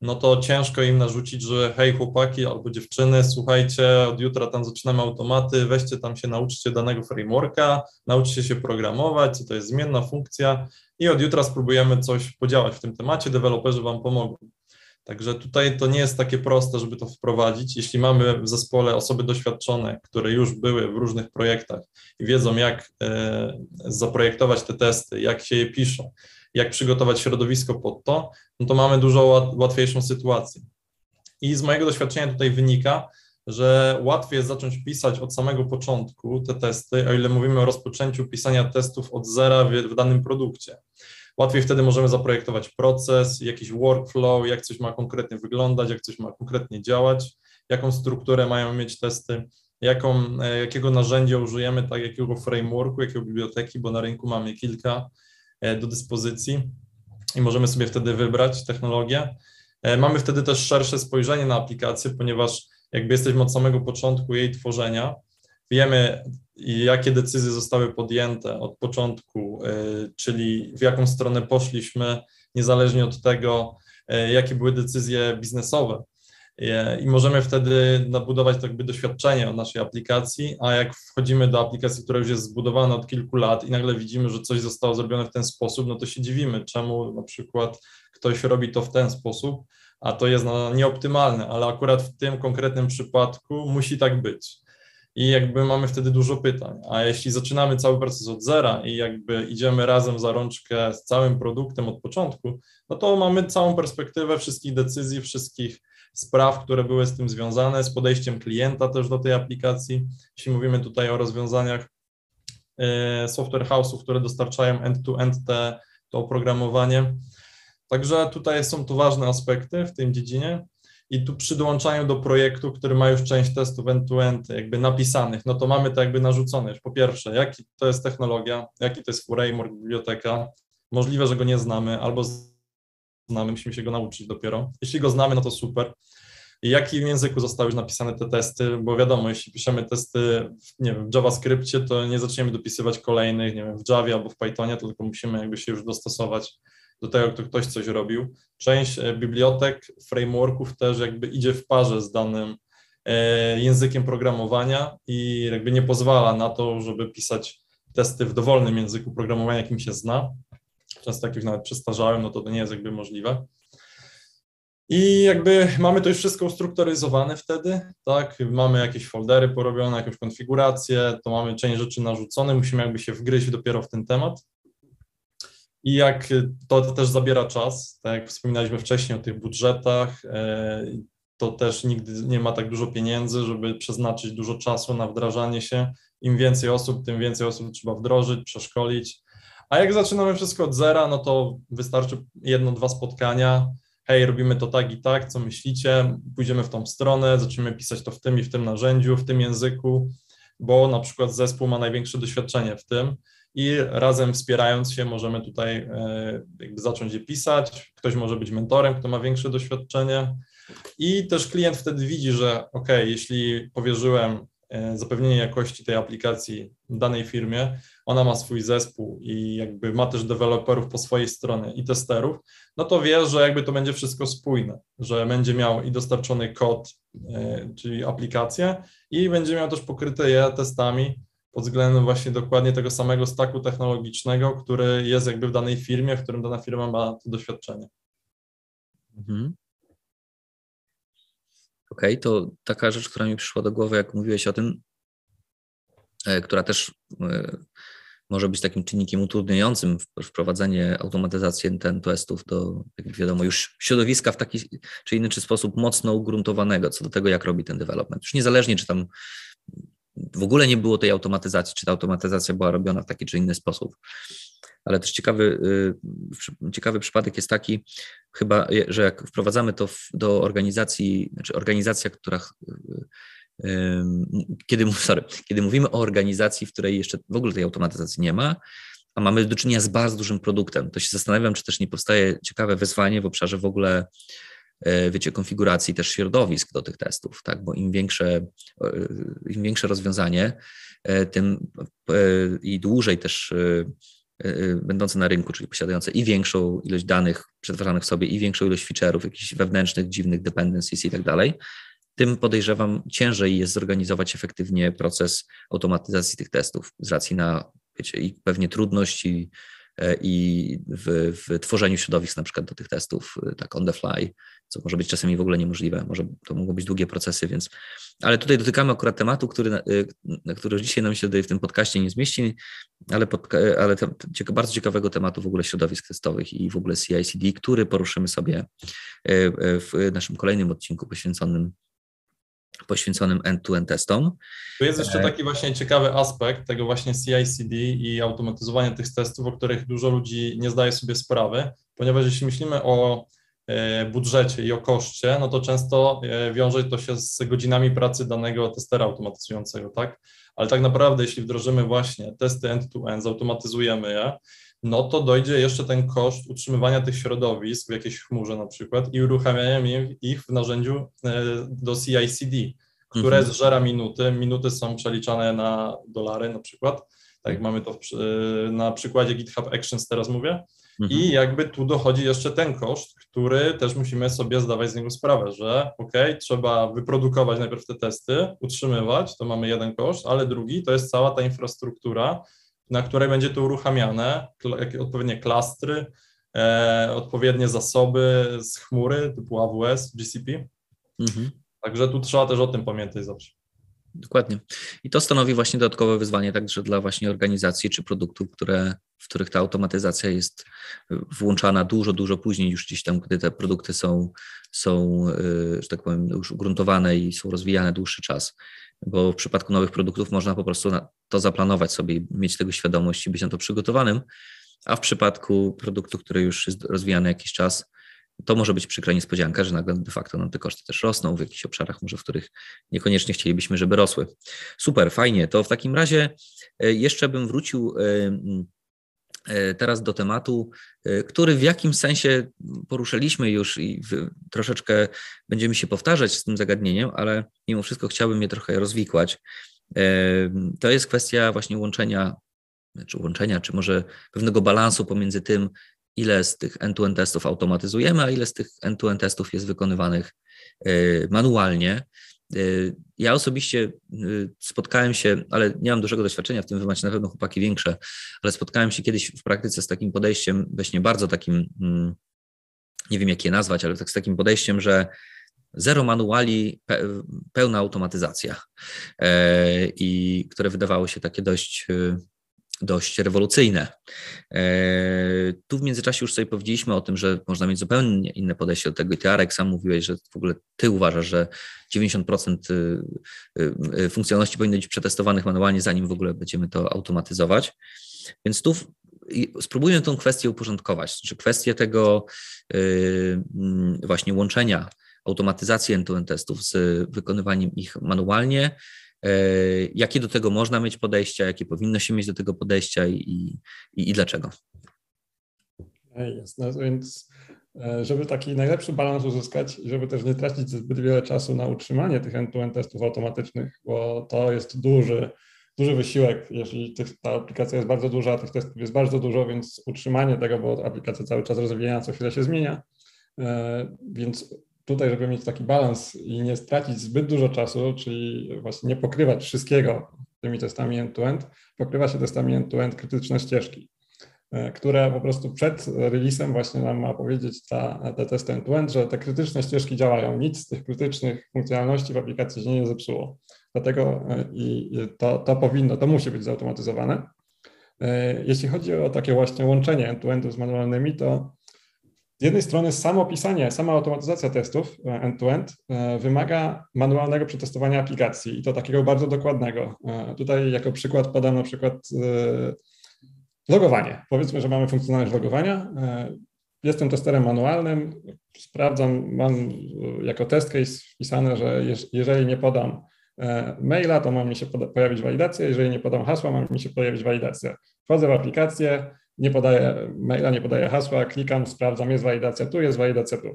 no to ciężko im narzucić, że hej chłopaki albo dziewczyny, słuchajcie, od jutra tam zaczynamy automaty, weźcie tam się, nauczcie danego frameworka, nauczcie się programować, co to jest zmienna funkcja i od jutra spróbujemy coś podziałać w tym temacie, deweloperzy Wam pomogą. Także tutaj to nie jest takie proste, żeby to wprowadzić. Jeśli mamy w zespole osoby doświadczone, które już były w różnych projektach i wiedzą, jak e, zaprojektować te testy, jak się je piszą, jak przygotować środowisko pod to, no to mamy dużo łatwiejszą sytuację. I z mojego doświadczenia tutaj wynika, że łatwiej jest zacząć pisać od samego początku te testy, o ile mówimy o rozpoczęciu pisania testów od zera w, w danym produkcie. Łatwiej wtedy możemy zaprojektować proces, jakiś workflow, jak coś ma konkretnie wyglądać, jak coś ma konkretnie działać, jaką strukturę mają mieć testy, jaką, e, jakiego narzędzia użyjemy, tak jakiego frameworku, jakiego biblioteki, bo na rynku mamy kilka do dyspozycji i możemy sobie wtedy wybrać technologię. E, mamy wtedy też szersze spojrzenie na aplikację, ponieważ jakby jesteśmy od samego początku jej tworzenia, wiemy jakie decyzje zostały podjęte od początku, e, czyli w jaką stronę poszliśmy, niezależnie od tego, e, jakie były decyzje biznesowe. E, I możemy wtedy nabudować to jakby doświadczenie o naszej aplikacji, a jak wchodzimy do aplikacji, która już jest zbudowana od kilku lat i nagle widzimy, że coś zostało zrobione w ten sposób, no to się dziwimy, czemu na przykład ktoś robi to w ten sposób, a to jest no, nieoptymalne, ale akurat w tym konkretnym przypadku musi tak być i jakby mamy wtedy dużo pytań. A jeśli zaczynamy cały proces od zera i jakby idziemy razem za rączkę z całym produktem od początku, no to mamy całą perspektywę wszystkich decyzji, wszystkich spraw, które były z tym związane, z podejściem klienta też do tej aplikacji. Jeśli mówimy tutaj o rozwiązaniach e, software house'ów, które dostarczają end-to-end te, to oprogramowanie. Także tutaj są to ważne aspekty w tym dziedzinie i tu przy dołączaniu do projektu, który ma już część testów end-to-end jakby napisanych, no to mamy to jakby narzucone. Po pierwsze, jaki to jest technologia, jaki to jest framework, biblioteka, Możliwe, że go nie znamy, albo znamy, musimy się go nauczyć dopiero. Jeśli go znamy, no to super. I jakim języku zostały już napisane te testy? Bo wiadomo, jeśli piszemy testy nie wiem, w JavaScriptie, to nie zaczniemy dopisywać kolejnych, nie wiem, w Javie albo w Pythonie, tylko musimy jakby się już dostosować do tego, kto ktoś coś robił. Część e, bibliotek, frameworków też jakby idzie w parze z danym e, językiem programowania i jakby nie pozwala na to, żeby pisać testy w dowolnym języku programowania, jakim się zna. Często jak już nawet przestarzałem, no to to nie jest jakby możliwe. I jakby mamy to już wszystko ustrukturyzowane wtedy, tak? Mamy jakieś foldery porobione, jakąś konfigurację, to mamy część rzeczy narzucone, musimy jakby się wgryźć dopiero w ten temat. I jak to też zabiera czas, tak jak wspominaliśmy wcześniej o tych budżetach, e, to też nigdy nie ma tak dużo pieniędzy, żeby przeznaczyć dużo czasu na wdrażanie się. Im więcej osób, tym więcej osób trzeba wdrożyć, przeszkolić. A jak zaczynamy wszystko od zera, no to wystarczy jedno, dwa spotkania. Hej, robimy to tak i tak, co myślicie? Pójdziemy w tą stronę, zaczniemy pisać to w tym i w tym narzędziu, w tym języku, bo na przykład zespół ma największe doświadczenie w tym i razem wspierając się możemy tutaj e, jakby zacząć je pisać. Ktoś może być mentorem, kto ma większe doświadczenie i też klient wtedy widzi, że ok, jeśli powierzyłem e, zapewnienie jakości tej aplikacji danej firmie, ona ma swój zespół i jakby ma też deweloperów po swojej stronie i testerów, no to wie, że jakby to będzie wszystko spójne, że będzie miał i dostarczony kod, e, czyli aplikację i będzie miał też pokryte je testami pod względem właśnie dokładnie tego samego staku technologicznego, który jest jakby w danej firmie, w którym dana firma ma to doświadczenie. Mhm. Okej, okay, to taka rzecz, która mi przyszła do głowy, jak mówiłeś o tym, e, która też e, może być takim czynnikiem utrudniającym wprowadzenie automatyzacji ten testów do, jak wiadomo, już środowiska w taki czy inny czy sposób mocno ugruntowanego co do tego, jak robi ten development. Już niezależnie, czy tam w ogóle nie było tej automatyzacji, czy ta automatyzacja była robiona w taki czy inny sposób. Ale też ciekawy, y, ciekawy przypadek jest taki, chyba, że jak wprowadzamy to do organizacji, znaczy organizacja, która y, kiedy, sorry, kiedy mówimy o organizacji, w której jeszcze w ogóle tej automatyzacji nie ma, a mamy do czynienia z bardzo dużym produktem, to się zastanawiam, czy też nie powstaje ciekawe wyzwanie w obszarze w ogóle E, wiecie, konfiguracji też środowisk do tych testów, tak, bo im większe, e, im większe rozwiązanie, e, tym i dłużej też będące na rynku, czyli posiadające i większą ilość danych przetwarzanych w sobie, i większą ilość feature'ów, jakichś wewnętrznych, dziwnych dependencies i tak dalej, tym podejrzewam ciężej jest zorganizować efektywnie proces automatyzacji tych testów z racji na, wiecie, i pewnie trudności i w, w tworzeniu środowisk na przykład do tych testów, tak on the fly, co może być czasami w ogóle niemożliwe. Może to mogą być długie procesy, więc. Ale tutaj dotykamy akurat tematu, który, na który dzisiaj nam się w tym podcaście nie zmieści, ale, pod, ale bardzo ciekawego tematu w ogóle środowisk testowych i w ogóle CI/CD, który poruszymy sobie w naszym kolejnym odcinku poświęconym poświęconym end-to-end testom. Tu jest jeszcze e, taki właśnie ciekawy aspekt tego właśnie CI/CD i automatyzowania tych testów, o których dużo ludzi nie zdaje sobie sprawy, ponieważ jeśli myślimy o E, budżecie i o koszcie, no to często e, wiąże to się z godzinami pracy danego testera automatyzującego, tak? Ale tak naprawdę, jeśli wdrożymy właśnie testy end-to-end, zautomatyzujemy je, no to dojdzie jeszcze ten koszt utrzymywania tych środowisk w jakiejś chmurze na przykład i uruchamiania ich w narzędziu e, do CI/CD, które mhm. zżera minuty. Minuty są przeliczane na dolary na przykład, tak jak mamy to w, na przykładzie GitHub Actions teraz mówię, Mhm. I jakby tu dochodzi jeszcze ten koszt, który też musimy sobie zdawać z niego sprawę, że ok, trzeba wyprodukować najpierw te testy, utrzymywać, to mamy jeden koszt, ale drugi to jest cała ta infrastruktura, na której będzie to uruchamiane, odpowiednie klastry, e, odpowiednie zasoby z chmury typu AWS, GCP. Mhm. Także tu trzeba też o tym pamiętać zawsze. Dokładnie. I to stanowi właśnie dodatkowe wyzwanie także dla właśnie organizacji czy produktów, które, w których ta automatyzacja jest włączana dużo, dużo później już gdzieś tam, gdy te produkty są, są y, że tak powiem, już ugruntowane i są rozwijane dłuższy czas. Bo w przypadku nowych produktów można po prostu to zaplanować sobie mieć tego świadomość i być na to przygotowanym, a w przypadku produktu, który już jest rozwijany jakiś czas, to może być przykra niespodzianka, że nagle de facto nam te koszty też rosną w jakichś obszarach, może w których niekoniecznie chcielibyśmy, żeby rosły. Super, fajnie. To w takim razie e, jeszcze bym wrócił teraz do tematu, który w jakimś sensie poruszyliśmy już i troszeczkę będziemy się powtarzać z tym zagadnieniem, ale mimo wszystko chciałbym je trochę rozwikłać. To jest kwestia właśnie łączenia, czy łączenia, czy może pewnego balansu pomiędzy tym, ile z tych end-to-end testów automatyzujemy, a ile z tych end-to-end testów jest wykonywanych manualnie. Y, ja osobiście y, spotkałem się, ale nie mam dużego doświadczenia w tym, wy macie na pewno chłopaki większe, ale spotkałem się kiedyś w praktyce z takim podejściem, właśnie bardzo takim, mm, nie wiem jak je nazwać, ale tak z takim podejściem, że zero manuali, pełna automatyzacja, e, i które wydawało się takie dość y, dość rewolucyjne. E, tu w międzyczasie już sobie powiedzieliśmy o tym, że można mieć zupełnie inne podejście do tego i ty, Arek, sam mówiłeś, że w ogóle ty uważasz, że 90% y, y, y, funkcjonalności powinno być przetestowanych manualnie, zanim w ogóle będziemy to automatyzować. Więc tu spróbujmy tę kwestię uporządkować, czy kwestię tego mm, właśnie łączenia automatyzacji end-to-end testów z wykonywaniem ich manualnie, jakie do tego można mieć podejścia, jakie powinno się mieć do tego podejścia i, i, i dlaczego. Jasne, więc e, żeby taki najlepszy balans uzyskać, żeby też nie tracić zbyt wiele czasu na utrzymanie tych end-to-end testów automatycznych, bo to jest duży, duży wysiłek, jeśli ta aplikacja jest bardzo duża, tych testów jest bardzo dużo, więc utrzymanie tego, bo aplikacja cały czas rozwija, co chwilę się zmienia, e, więc tutaj, żeby mieć taki balans i nie stracić zbyt dużo czasu, czyli właśnie nie pokrywać wszystkiego tymi testami end-to-end, pokrywa się testami end-to-end krytyczne ścieżki, e, które po prostu przed releasem właśnie nam ma powiedzieć ta, te testy end-to-end, że te krytyczne ścieżki działają. Nic z tych krytycznych funkcjonalności w aplikacji się nie zepsuło. Dlatego e, i to, to powinno, to musi być zautomatyzowane. E, jeśli chodzi o takie właśnie łączenie end-to-endu z manualnymi, to z jednej strony samo pisanie, sama automatyzacja testów e, end-to-end e, wymaga manualnego przetestowania aplikacji i to takiego bardzo dokładnego. E, tutaj jako przykład podam na przykład logowanie. Powiedzmy, że mamy funkcjonalność logowania. Jestem testerem manualnym, sprawdzam, mam jako test case wpisane, że jeżeli nie podam maila, to ma mi się pojawić walidacja, jeżeli nie podam hasła, ma mi się pojawić walidacja. Wchodzę w aplikację, nie podaję maila, nie podaję hasła, klikam, sprawdzam, jest walidacja tu, jest walidacja tu.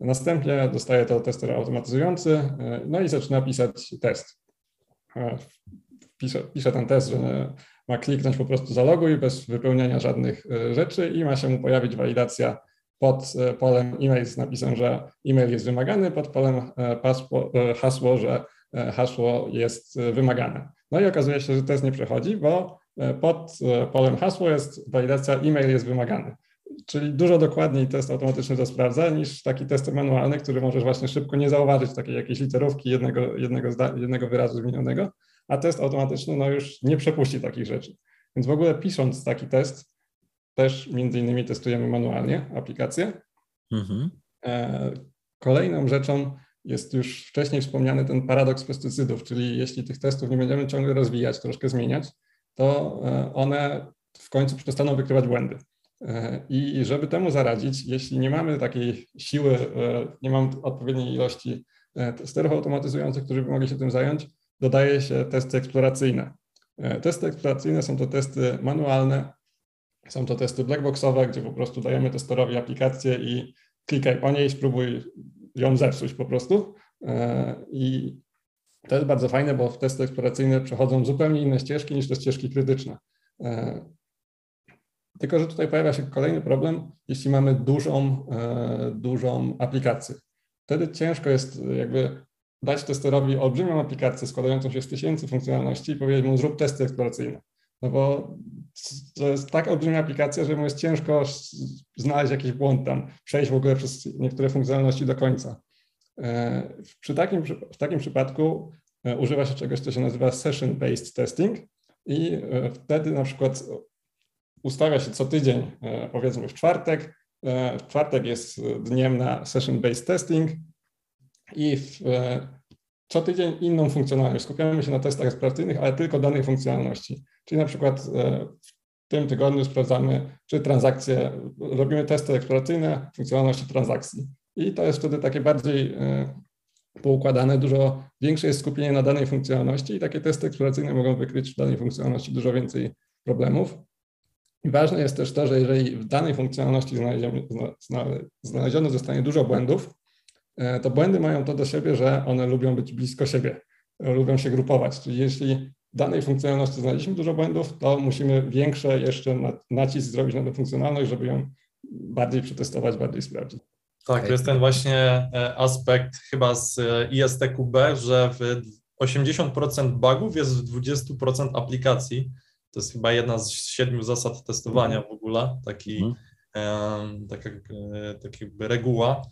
Następnie dostaję to tester automatyzujący, no i zaczyna pisać test. Piszę, piszę ten test, że ma kliknąć po prostu zaloguj bez wypełniania żadnych e, rzeczy i ma się mu pojawić walidacja pod e, polem e-mail z napisem, że e-mail jest wymagany, pod polem hasło, że hasło jest wymagane. No i okazuje się, że test nie przechodzi, bo E, pod e, polem hasło jest walidacja e-mail jest wymagany. Czyli dużo dokładniej test automatyczny to sprawdza niż taki test manualny, który możesz właśnie szybko nie zauważyć takiej jakiejś literówki jednego, jednego, jednego wyrazu zmienionego, a test automatyczny no już nie przepuści takich rzeczy. Więc w ogóle pisząc taki test, też między innymi testujemy manualnie aplikację. Mhm. E, kolejną rzeczą jest już wcześniej wspomniany ten paradoks pestycydów, czyli jeśli tych testów nie będziemy ciągle rozwijać, troszkę zmieniać, to e, one w końcu przestaną wykrywać błędy. E, I żeby temu zaradzić, jeśli nie mamy takiej siły, e, nie mamy odpowiedniej ilości testerów automatyzujących, którzy by mogli się tym zająć, dodaje się testy eksploracyjne. Testy eksploracyjne są to testy manualne, są to testy blackboxowe, gdzie po prostu dajemy testerowi aplikację i klikaj po niej, spróbuj ją zepsuć po prostu. I to jest bardzo fajne, bo w testy eksploracyjne przechodzą zupełnie inne ścieżki niż te ścieżki krytyczne. E, tylko, że tutaj pojawia się kolejny problem, jeśli mamy dużą, e, dużą aplikację. Wtedy ciężko jest jakby dać testerowi olbrzymią aplikację składającą się z tysięcy funkcjonalności i powiedzieć mu zrób testy eksploracyjne. No bo to jest tak olbrzymia aplikacja, że mu jest ciężko znaleźć jakiś błąd tam, przejść w ogóle przez niektóre funkcjonalności do końca. E, przy takim, w takim przypadku e, używa się czegoś, co się nazywa session-based testing i e, wtedy na przykład ustawia się co tydzień, powiedzmy w czwartek, w czwartek jest dniem na session-based testing i w, co tydzień inną funkcjonalność. Skupiamy się na testach eksploracyjnych, ale tylko danej funkcjonalności. Czyli na przykład w tym tygodniu sprawdzamy, czy transakcje, robimy testy eksploracyjne funkcjonalności transakcji. I to jest wtedy takie bardziej e, poukładane, dużo większe jest skupienie na danej funkcjonalności i takie testy eksploracyjne mogą wykryć w danej funkcjonalności dużo więcej problemów. I ważne jest też to, że jeżeli w danej funkcjonalności znalezione zostanie dużo błędów, e, to błędy mają to do siebie, że one lubią być blisko siebie, lubią się grupować. Czyli jeśli w danej funkcjonalności znaleźliśmy dużo błędów, to musimy większe jeszcze nacisk zrobić na tę funkcjonalność, żeby ją bardziej przetestować, bardziej sprawdzić. Tak, to jest ten właśnie e, aspekt chyba z e, ISTQB, że w 80% bugów jest w 20% aplikacji. To jest chyba jedna z siedmiu zasad testowania mhm. w ogóle, taki, mhm. taka, e, taka reguła.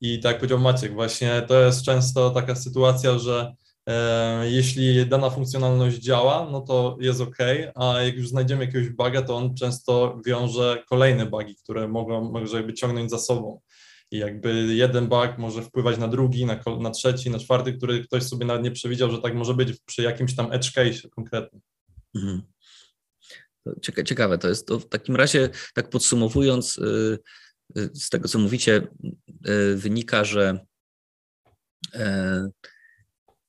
I tak jak powiedział Maciek, właśnie to jest często taka sytuacja, że e, jeśli dana funkcjonalność działa, no to jest ok, a jak już znajdziemy jakiegoś buga, to on często wiąże kolejne bugi, które mogą, może jakby ciągnąć za sobą. I jakby jeden bug może wpływać na drugi, na, na trzeci, na czwarty, który ktoś sobie nawet nie przewidział, że tak może być przy jakimś tam edge case konkretnym. Mhm. Ciekawe to jest. To w takim razie, tak podsumowując, y, y, z tego co mówicie, y, wynika, że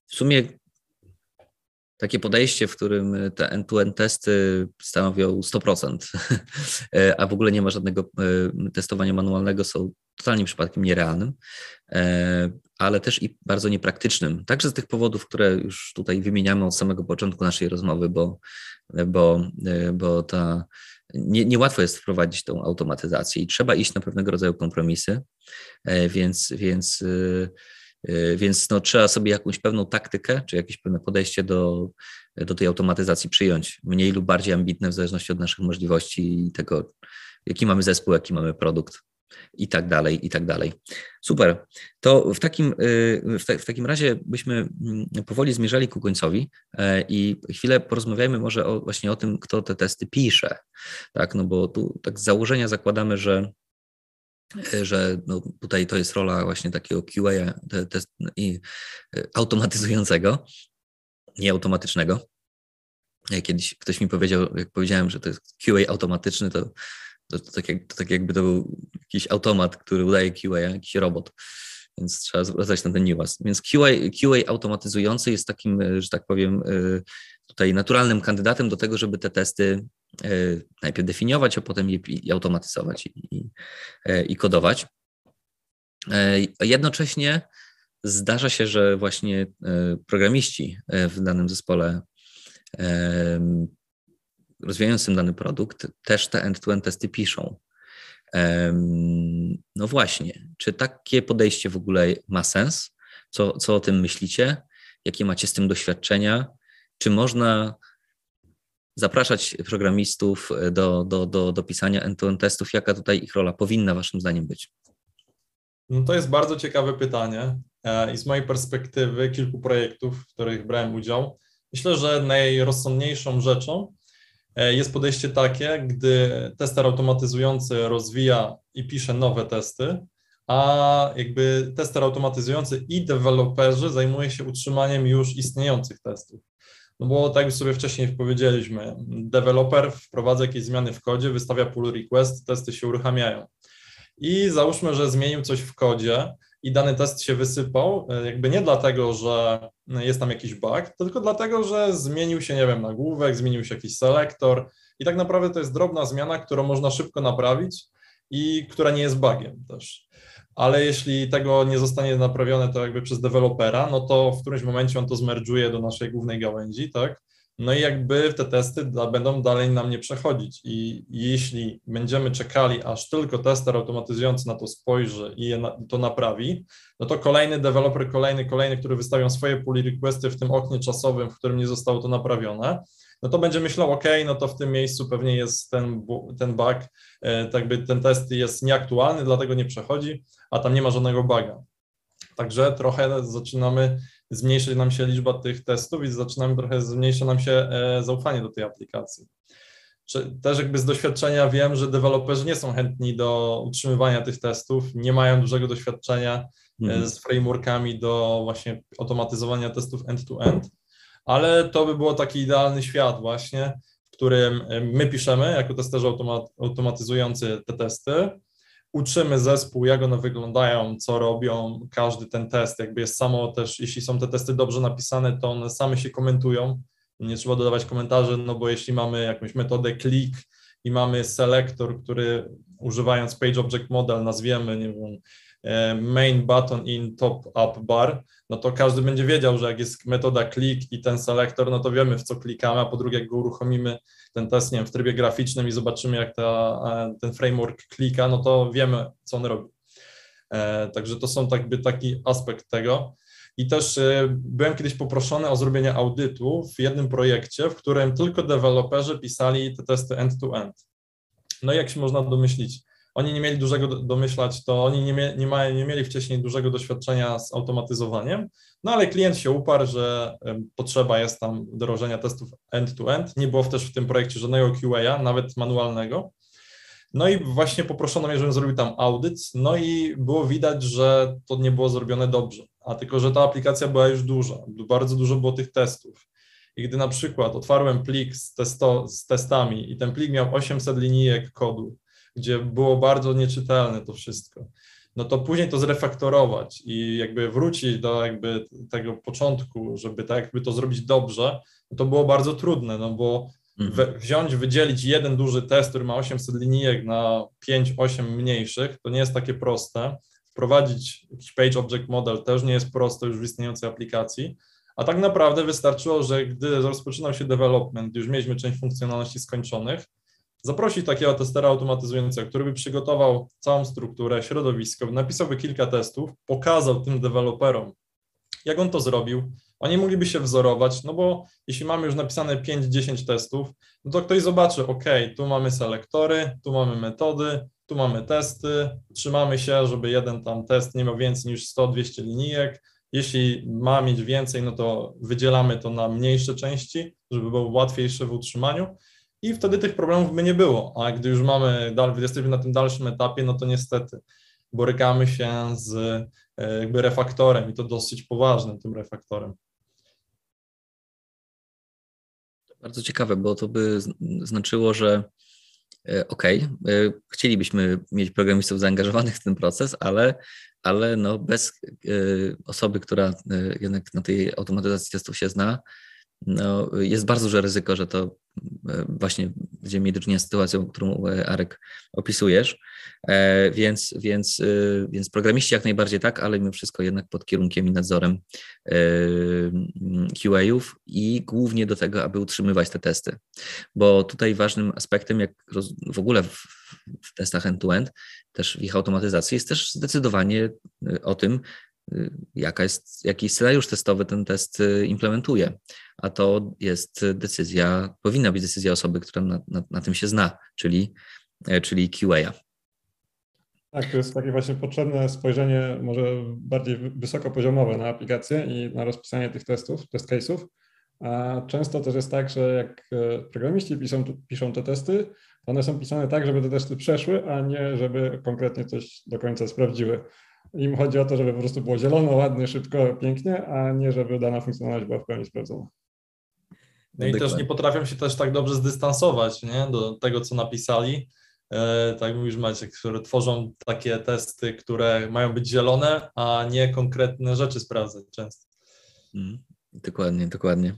w sumie takie podejście, w którym te end-to-end testy stanowią 100%, a w ogóle nie ma żadnego testowania manualnego, są totalnie przypadkiem nierealnym, ale też i bardzo niepraktycznym. Także z tych powodów, które już tutaj wymieniamy od samego początku naszej rozmowy, bo, bo, bo ta, nie, niełatwo jest wprowadzić tą automatyzację i trzeba iść na pewnego rodzaju kompromisy, więc, więc więc no, trzeba sobie jakąś pewną taktykę, czy jakieś pewne podejście do, do tej automatyzacji przyjąć, mniej lub bardziej ambitne w zależności od naszych możliwości i tego, jaki mamy zespół, jaki mamy produkt i tak dalej, i tak dalej. Super. To w takim, y, w, te, w takim razie byśmy mm, powoli zmierzali ku końcowi e, i chwilę porozmawiajmy może o, właśnie o tym, kto te testy pisze. Tak, no bo tu tak z założenia zakładamy, że że no tutaj to jest rola właśnie takiego QA test, i e, automatyzującego, nie automatycznego. Kiedyś ktoś mi powiedział, jak powiedziałem, że to jest QA automatyczny, to, to, to, tak, jak, to tak jakby to był jakiś automat, który udaje QA, jakiś robot więc trzeba zwracać na ten niuans. Więc QA, QA automatyzujący jest takim, e, że tak powiem, tutaj naturalnym kandydatem do tego, żeby te testy E, najpierw definiować, a potem je, je automatyzować i, i, e, i kodować. E, jednocześnie zdarza się, że właśnie programiści w danym zespole rozwijającym dany produkt też te end-to-end testy piszą. No właśnie, czy takie podejście w ogóle ma sens? Co, co o tym myślicie? Jakie macie z tym doświadczenia? Czy można zapraszać programistów do, do, do, do pisania end-to-end testów? Jaka tutaj ich rola powinna Waszym zdaniem być? No to jest bardzo ciekawe pytanie e, i z mojej perspektywy kilku projektów, w których brałem udział, myślę, że najrozsądniejszą rzeczą e, jest podejście takie, gdy tester automatyzujący rozwija i pisze nowe testy, a jakby tester automatyzujący i deweloperzy zajmuje się utrzymaniem już istniejących testów. No bo tak sobie wcześniej powiedzieliśmy, deweloper wprowadza jakieś zmiany w kodzie, wystawia pull request, testy się uruchamiają. I załóżmy, że zmienił coś w kodzie i dany test się wysypał, e, jakby nie dlatego, że jest tam jakiś bug, tylko dlatego, że zmienił się, nie wiem, nagłówek, zmienił się jakiś selektor i tak naprawdę to jest drobna zmiana, którą można szybko naprawić i która nie jest bugiem też ale jeśli tego nie zostanie naprawione to jakby przez dewelopera, no to w którymś momencie on to zmerdżuje do naszej głównej gałęzi, tak? No i jakby te testy da, będą dalej nam nie przechodzić i jeśli będziemy czekali, aż tylko tester automatyzujący na to spojrzy i na, to naprawi, no to kolejny deweloper, kolejny, kolejny, który wystawią swoje pull requesty w tym oknie czasowym, w którym nie zostało to naprawione, no to będzie myślał, ok, no to w tym miejscu pewnie jest ten, ten bug, e, tak by ten test jest nieaktualny, dlatego nie przechodzi, a tam nie ma żadnego buga. Także trochę zaczynamy, zmniejszyć nam się liczba tych testów i zaczynamy trochę, zmniejsza nam się e, zaufanie do tej aplikacji. Też jakby z doświadczenia wiem, że deweloperzy nie są chętni do utrzymywania tych testów, nie mają dużego doświadczenia e, mhm. z frameworkami do właśnie automatyzowania testów end-to-end, -end, ale to by było taki idealny świat właśnie, w którym my piszemy jako testerzy automatyzujący te testy, uczymy zespół, jak one wyglądają, co robią, każdy ten test, jakby jest samo też, jeśli są te testy dobrze napisane, to one same się komentują, nie trzeba dodawać komentarzy, no bo jeśli mamy jakąś metodę klik i mamy selektor, który używając Page Object Model nazwiemy, nie wiem, e, main button in top up bar, no to każdy będzie wiedział, że jak jest metoda click i ten selektor, no to wiemy w co klikamy, a po drugie jak go uruchomimy ten test, nie wiem, w trybie graficznym i zobaczymy jak ta, e, ten framework klika, no to wiemy co on robi. E, także to są jakby taki aspekt tego. I też byłem kiedyś poproszony o zrobienie audytu w jednym projekcie, w którym tylko deweloperzy pisali te testy end-to-end. No i jak się można domyślić, oni nie mieli dużego domyślać, to oni nie, nie, ma, nie mieli wcześniej dużego doświadczenia z automatyzowaniem, no ale klient się uparł, że potrzeba jest tam wdrożenia testów end-to-end. Nie było też w tym projekcie żadnego QA, nawet manualnego. No i właśnie poproszono mnie, żebym zrobił tam audyt, no i było widać, że to nie było zrobione dobrze, a tylko, że ta aplikacja była już duża, bardzo dużo było tych testów. I gdy na przykład otwarłem plik z, testo, z testami i ten plik miał 800 linijek kodu, gdzie było bardzo nieczytelne to wszystko, no to później to zrefaktorować i jakby wrócić do jakby tego początku, żeby tak jakby to zrobić dobrze, no to było bardzo trudne, no bo mhm. wziąć, wydzielić jeden duży test, który ma 800 linijek na 5-8 mniejszych, to nie jest takie proste. Wprowadzić jakiś page object model też nie jest proste już w istniejącej aplikacji, a tak naprawdę wystarczyło, że gdy rozpoczynał się development, już mieliśmy część funkcjonalności skończonych, zaprosić takiego testera automatyzującego, który by przygotował całą strukturę, środowisko, napisałby kilka testów, pokazał tym deweloperom, jak on to zrobił. Oni mogliby się wzorować, no bo jeśli mamy już napisane 5-10 testów, no to ktoś zobaczy, ok, tu mamy selektory, tu mamy metody, tu mamy testy, trzymamy się, żeby jeden tam test nie miał więcej niż 100-200 linijek, jeśli ma mieć więcej, no to wydzielamy to na mniejsze części, żeby było łatwiejsze w utrzymaniu i wtedy tych problemów by nie było. A gdy już mamy, jesteśmy na tym dalszym etapie, no to niestety borykamy się z e, jakby refaktorem i to dosyć poważnym tym refaktorem. Bardzo ciekawe, bo to by znaczyło, że e, OK, e, chcielibyśmy mieć programistów zaangażowanych w ten proces, ale ale no bez osoby, która jednak na tej automatyzacji testów się zna, no jest bardzo duże ryzyko, że to y, właśnie będziemy mieli do czynienia z sytuacją, którą Arek opisujesz, e, więc, więc, więc programiści jak najbardziej tak, ale mimo wszystko jednak pod kierunkiem i nadzorem QA-ów i głównie do tego, aby utrzymywać te testy, bo tutaj ważnym aspektem, jak w ogóle w, w testach end-to-end, też w ich automatyzacji, jest też zdecydowanie o tym, jaka jest, jaki scenariusz testowy ten test y, implementuje. A to jest decyzja, powinna być decyzja osoby, która na, na, na tym się zna, czyli, e, czyli QA. Tak, to jest takie właśnie potrzebne spojrzenie może bardziej wysokopoziomowe na aplikację i na rozpisanie tych testów, test case'ów. A często też jest tak, że jak programiści piszą, piszą te testy, one są pisane tak, żeby te testy przeszły, a nie żeby konkretnie coś do końca sprawdziły. Im chodzi o to, żeby po prostu było zielono, ładnie, szybko, pięknie, a nie żeby dana funkcjonalność była w pełni sprawdzona. No i też nie potrafią się też tak dobrze zdystansować nie? do tego, co napisali. E, tak mówisz Maciek, które tworzą takie testy, które mają być zielone, a nie konkretne rzeczy sprawdzać często. Mm. Dokładnie, dokładnie.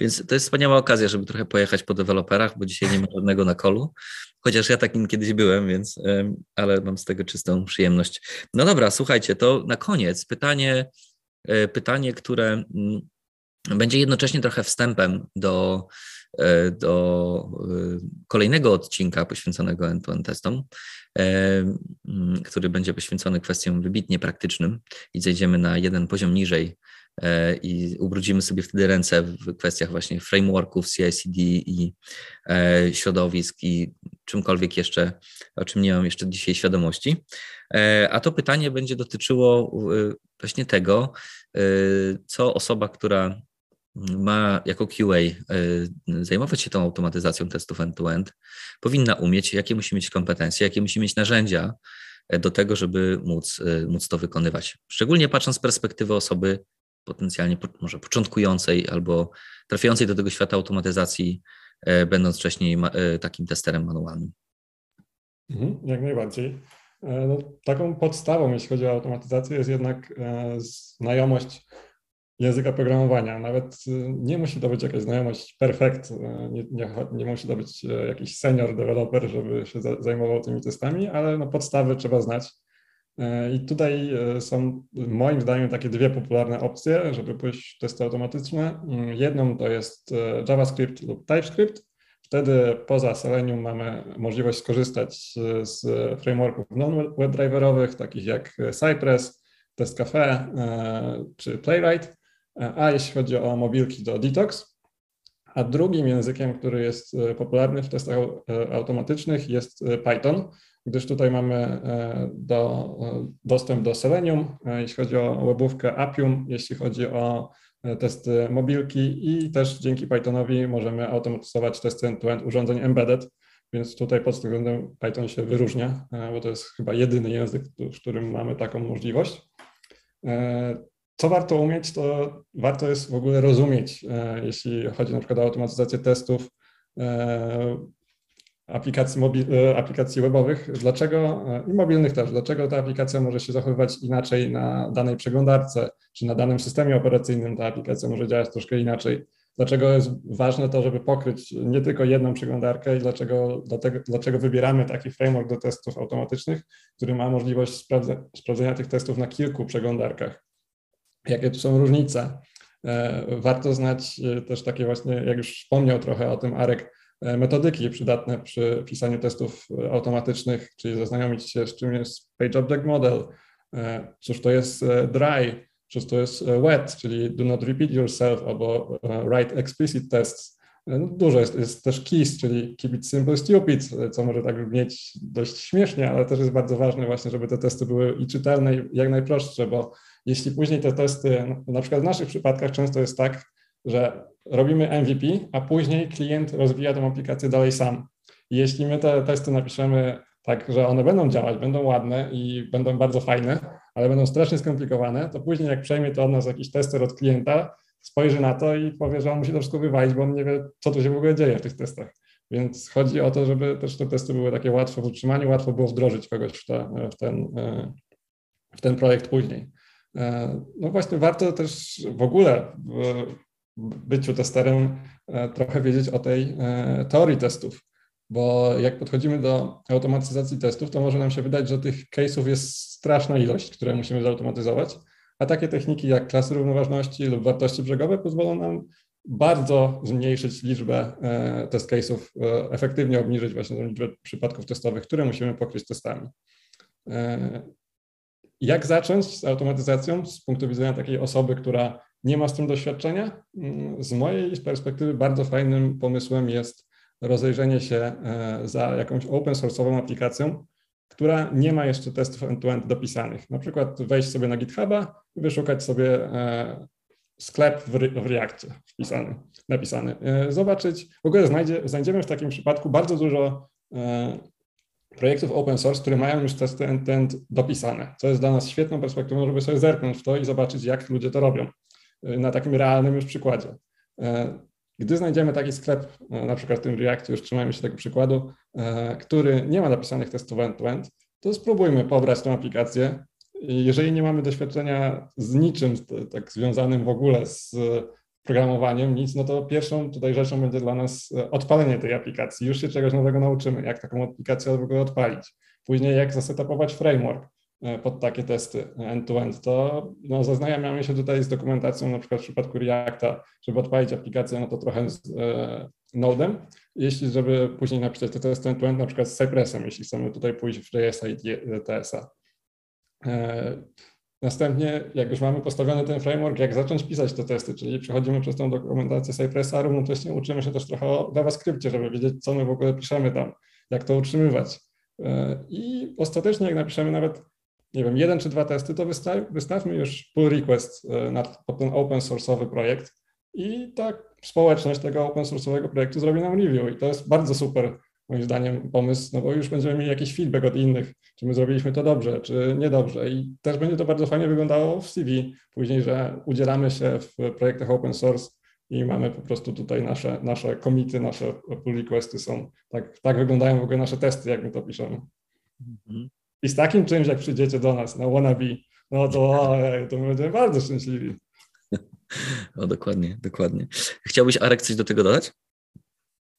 Więc to jest wspaniała okazja, żeby trochę pojechać po deweloperach, bo dzisiaj nie ma żadnego na kolu. Chociaż ja takim kiedyś byłem, więc, ale mam z tego czystą przyjemność. No dobra, słuchajcie, to na koniec pytanie, e, pytanie, które mm, będzie jednocześnie trochę wstępem do, e, do e, kolejnego odcinka poświęconego end-to-end testom, mm, który będzie poświęcony kwestiom wybitnie praktycznym i zejdziemy na jeden poziom niżej i ubrudzimy sobie wtedy ręce w kwestiach właśnie frameworków, CI/CD i e, środowisk i czymkolwiek jeszcze, o czym nie mam jeszcze dzisiaj świadomości. E, a to pytanie będzie dotyczyło właśnie tego, co osoba, która ma jako QA zajmować się tą automatyzacją testów end-to-end, powinna umieć, jakie musi mieć kompetencje, jakie musi mieć narzędzia do tego, żeby móc, móc to wykonywać. Szczególnie patrząc z perspektywy osoby potencjalnie może początkującej albo trafiającej do tego świata automatyzacji, e, będąc wcześniej e, takim testerem manualnym. Mhm, jak najbardziej. E, no, taką podstawą, jeśli chodzi o automatyzację, jest jednak znajomość języka programowania. Nawet nie musi to być jakaś znajomość perfekt, nie, nie, nie musi to być jakiś senior developer, żeby się zajmował tymi testami, ale no podstawy trzeba znać. I tutaj są moim zdaniem takie dwie popularne opcje, żeby pójść w testy automatyczne. Jedną to jest JavaScript lub TypeScript, Wtedy poza Selenium mamy możliwość skorzystać z frameworków non-webdriverowych, takich jak Cypress, Test Cafe e, czy Playwright, a jeśli chodzi o mobilki to Detox. A drugim językiem, który jest e, popularny w testach e, automatycznych jest Python, gdyż tutaj mamy do, dostęp do Selenium, jeśli chodzi o webówkę Appium, jeśli chodzi o E, testy mobilki i też dzięki Pythonowi możemy automatyzować testy end-to-end urządzeń embedded, więc tutaj pod tym względem Python się wyróżnia, e, bo to jest chyba jedyny język, w którym mamy taką możliwość. E, co warto umieć, to warto jest w ogóle rozumieć, jeśli chodzi na przykład o automatyzację testów, aplikacji, mobil, e, aplikacji webowych, dlaczego i mobilnych też, dlaczego ta aplikacja może się zachowywać inaczej na danej przeglądarce, czy na danym systemie operacyjnym ta aplikacja może działać troszkę inaczej. Dlaczego jest ważne to, żeby pokryć nie tylko jedną przeglądarkę i dlaczego, dlatego, dlaczego wybieramy taki framework do testów automatycznych, który ma możliwość sprawdza, sprawdzenia tych testów na kilku przeglądarkach. Jakie tu są różnice? E, warto znać e, też takie właśnie, jak już wspomniał trochę o tym Arek, E, metodyki przydatne przy pisaniu testów e, automatycznych, czyli zaznajomić się z czym jest Page Object Model, e, cóż to jest dry, cóż to jest wet, czyli do not repeat yourself albo write explicit tests. No, dużo jest, jest też KISS, czyli keep it simple stupid, co może tak brzmieć dość śmiesznie, ale też jest bardzo ważne właśnie, żeby te testy były i czytelne i jak najprostsze, bo jeśli później te testy, na przykład w naszych przypadkach często jest tak, że robimy MVP, a później klient rozwija tę aplikację dalej sam. Jeśli my te testy napiszemy tak, że one będą działać, będą ładne i będą bardzo fajne, ale będą strasznie skomplikowane, to później jak przejmie to od nas jakiś tester od klienta, spojrzy na to i powie, że on musi to wszystko wywalić, bo on nie wie, co tu się w ogóle dzieje w tych testach. Więc chodzi o to, żeby też te testy były takie łatwe w utrzymaniu, łatwo było wdrożyć kogoś w, te, w, ten, w ten projekt później. No właśnie, warto też w ogóle byciu testerem e, trochę wiedzieć o tej e, teorii testów, bo jak podchodzimy do automatyzacji testów, to może nam się wydać, że tych case'ów jest straszna ilość, które musimy zautomatyzować, a takie techniki jak klasy równoważności lub wartości brzegowe pozwolą nam bardzo zmniejszyć liczbę e, test case'ów, efektywnie obniżyć właśnie liczbę przypadków testowych, które musimy pokryć testami. Jak zacząć z automatyzacją z punktu widzenia takiej osoby, która nie ma z tym doświadczenia. Mm, z mojej perspektywy bardzo fajnym pomysłem jest rozejrzenie się e, za jakąś open source'ową aplikacją, która nie ma jeszcze testów end-to-end dopisanych. Na przykład wejść sobie na GitHuba i wyszukać sobie e, sklep w, w Reakcie wpisany, napisany. E, zobaczyć, w ogóle znajdzie, znajdziemy w takim przypadku bardzo dużo projektów open source, które mają już testy end-to-end dopisane, co jest dla nas świetną perspektywą, żeby sobie zerknąć w to i zobaczyć, jak ludzie to robią na takim realnym już przykładzie. E, gdy znajdziemy taki sklep, e, na przykład w tym Reactie, już trzymajmy się tego przykładu, e, który nie ma napisanych testów end-to-end, to spróbujmy pobrać tę aplikację. Jeżeli nie mamy doświadczenia z niczym tak związanym w ogóle z programowaniem, nic, no to pierwszą tutaj rzeczą będzie dla nas odpalenie tej aplikacji. Już się czegoś nowego nauczymy, jak taką aplikację w ogóle odpalić. Później jak zasetapować framework pod takie testy end-to-end, to no, zaznajamiamy się tutaj z dokumentacją, na przykład w przypadku Reacta, żeby odpalić aplikację, no to trochę z e, Nodem, jeśli żeby później napisać te testy end-to-end, na przykład z Cypressem, jeśli chcemy tutaj pójść w JS-a i TS-a. E, następnie, jak już mamy postawiony ten framework, jak zacząć pisać te testy, czyli przechodzimy przez tą dokumentację Cypressa, równocześnie uczymy się też trochę o JavaScriptie, żeby wiedzieć, co my w ogóle piszemy tam, jak to utrzymywać. E, I ostatecznie, jak napiszemy nawet nie wiem, jeden czy dwa testy, to wystawmy już pull request e, na, ten open source'owy projekt i tak społeczność tego open source'owego projektu zrobi nam review i to jest bardzo super moim zdaniem pomysł, no bo już będziemy mieli jakiś feedback od innych, czy my zrobiliśmy to dobrze, czy niedobrze i też będzie to bardzo fajnie wyglądało w CV później, że udzielamy się w projektach open source i mamy po prostu tutaj nasze, nasze komity, nasze pull requesty są, tak, tak wyglądają w ogóle nasze testy, jak my to piszemy. Mhm. I z takim czymś, jak przyjdziecie do nas na wannabe, no to, to my będziemy bardzo szczęśliwi. O, dokładnie, dokładnie. Chciałbyś, Arek, coś do tego dodać?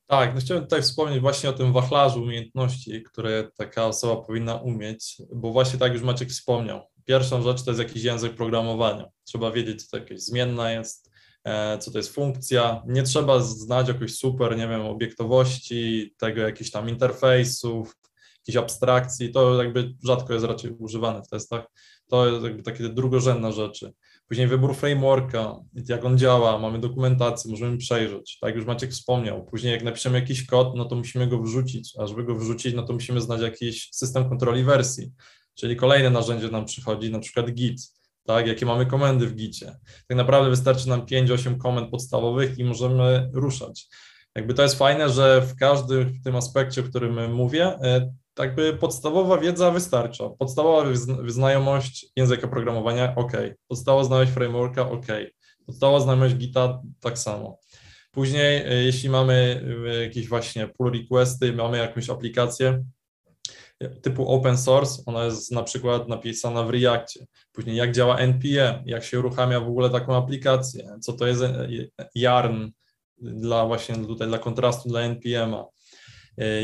Tak, no chciałem tutaj wspomnieć właśnie o tym wachlarzu umiejętności, które taka osoba powinna umieć, bo właśnie tak już Maciek wspomniał. Pierwszą rzecz to jest jakiś język programowania. Trzeba wiedzieć, co to jakaś zmienna jest, e, co to jest funkcja. Nie trzeba znać jakoś super, nie wiem, obiektowości, tego jakichś tam interfejsów, jakichś abstrakcji. To jakby rzadko jest raczej używane w testach. To jest jakby takie drugorzędne rzeczy. Później wybór frameworka, jak on działa, mamy dokumentację, możemy przejrzeć, tak już Maciek wspomniał. Później jak napiszemy jakiś kod, no to musimy go wrzucić, a żeby go wrzucić, no to musimy znać jakiś system kontroli wersji, czyli kolejne narzędzie nam przychodzi, na przykład Git, tak, jakie mamy komendy w Gicie. Tak naprawdę wystarczy nam 5-8 komend podstawowych i możemy ruszać. Jakby to jest fajne, że w każdym tym aspekcie, o którym mówię, e, tak by podstawowa wiedza wystarcza. Podstawowa znajomość języka programowania, ok. Podstawowa znajomość frameworka, ok. Podstawowa znajomość Gita, tak samo. Później, e, jeśli mamy e, jakieś właśnie pull requesty, mamy jakąś aplikację e, typu open source, ona jest na przykład napisana w Reactie. Później jak działa NPM, jak się uruchamia w ogóle taką aplikację, co to jest Yarn dla właśnie tutaj dla kontrastu dla NPM-a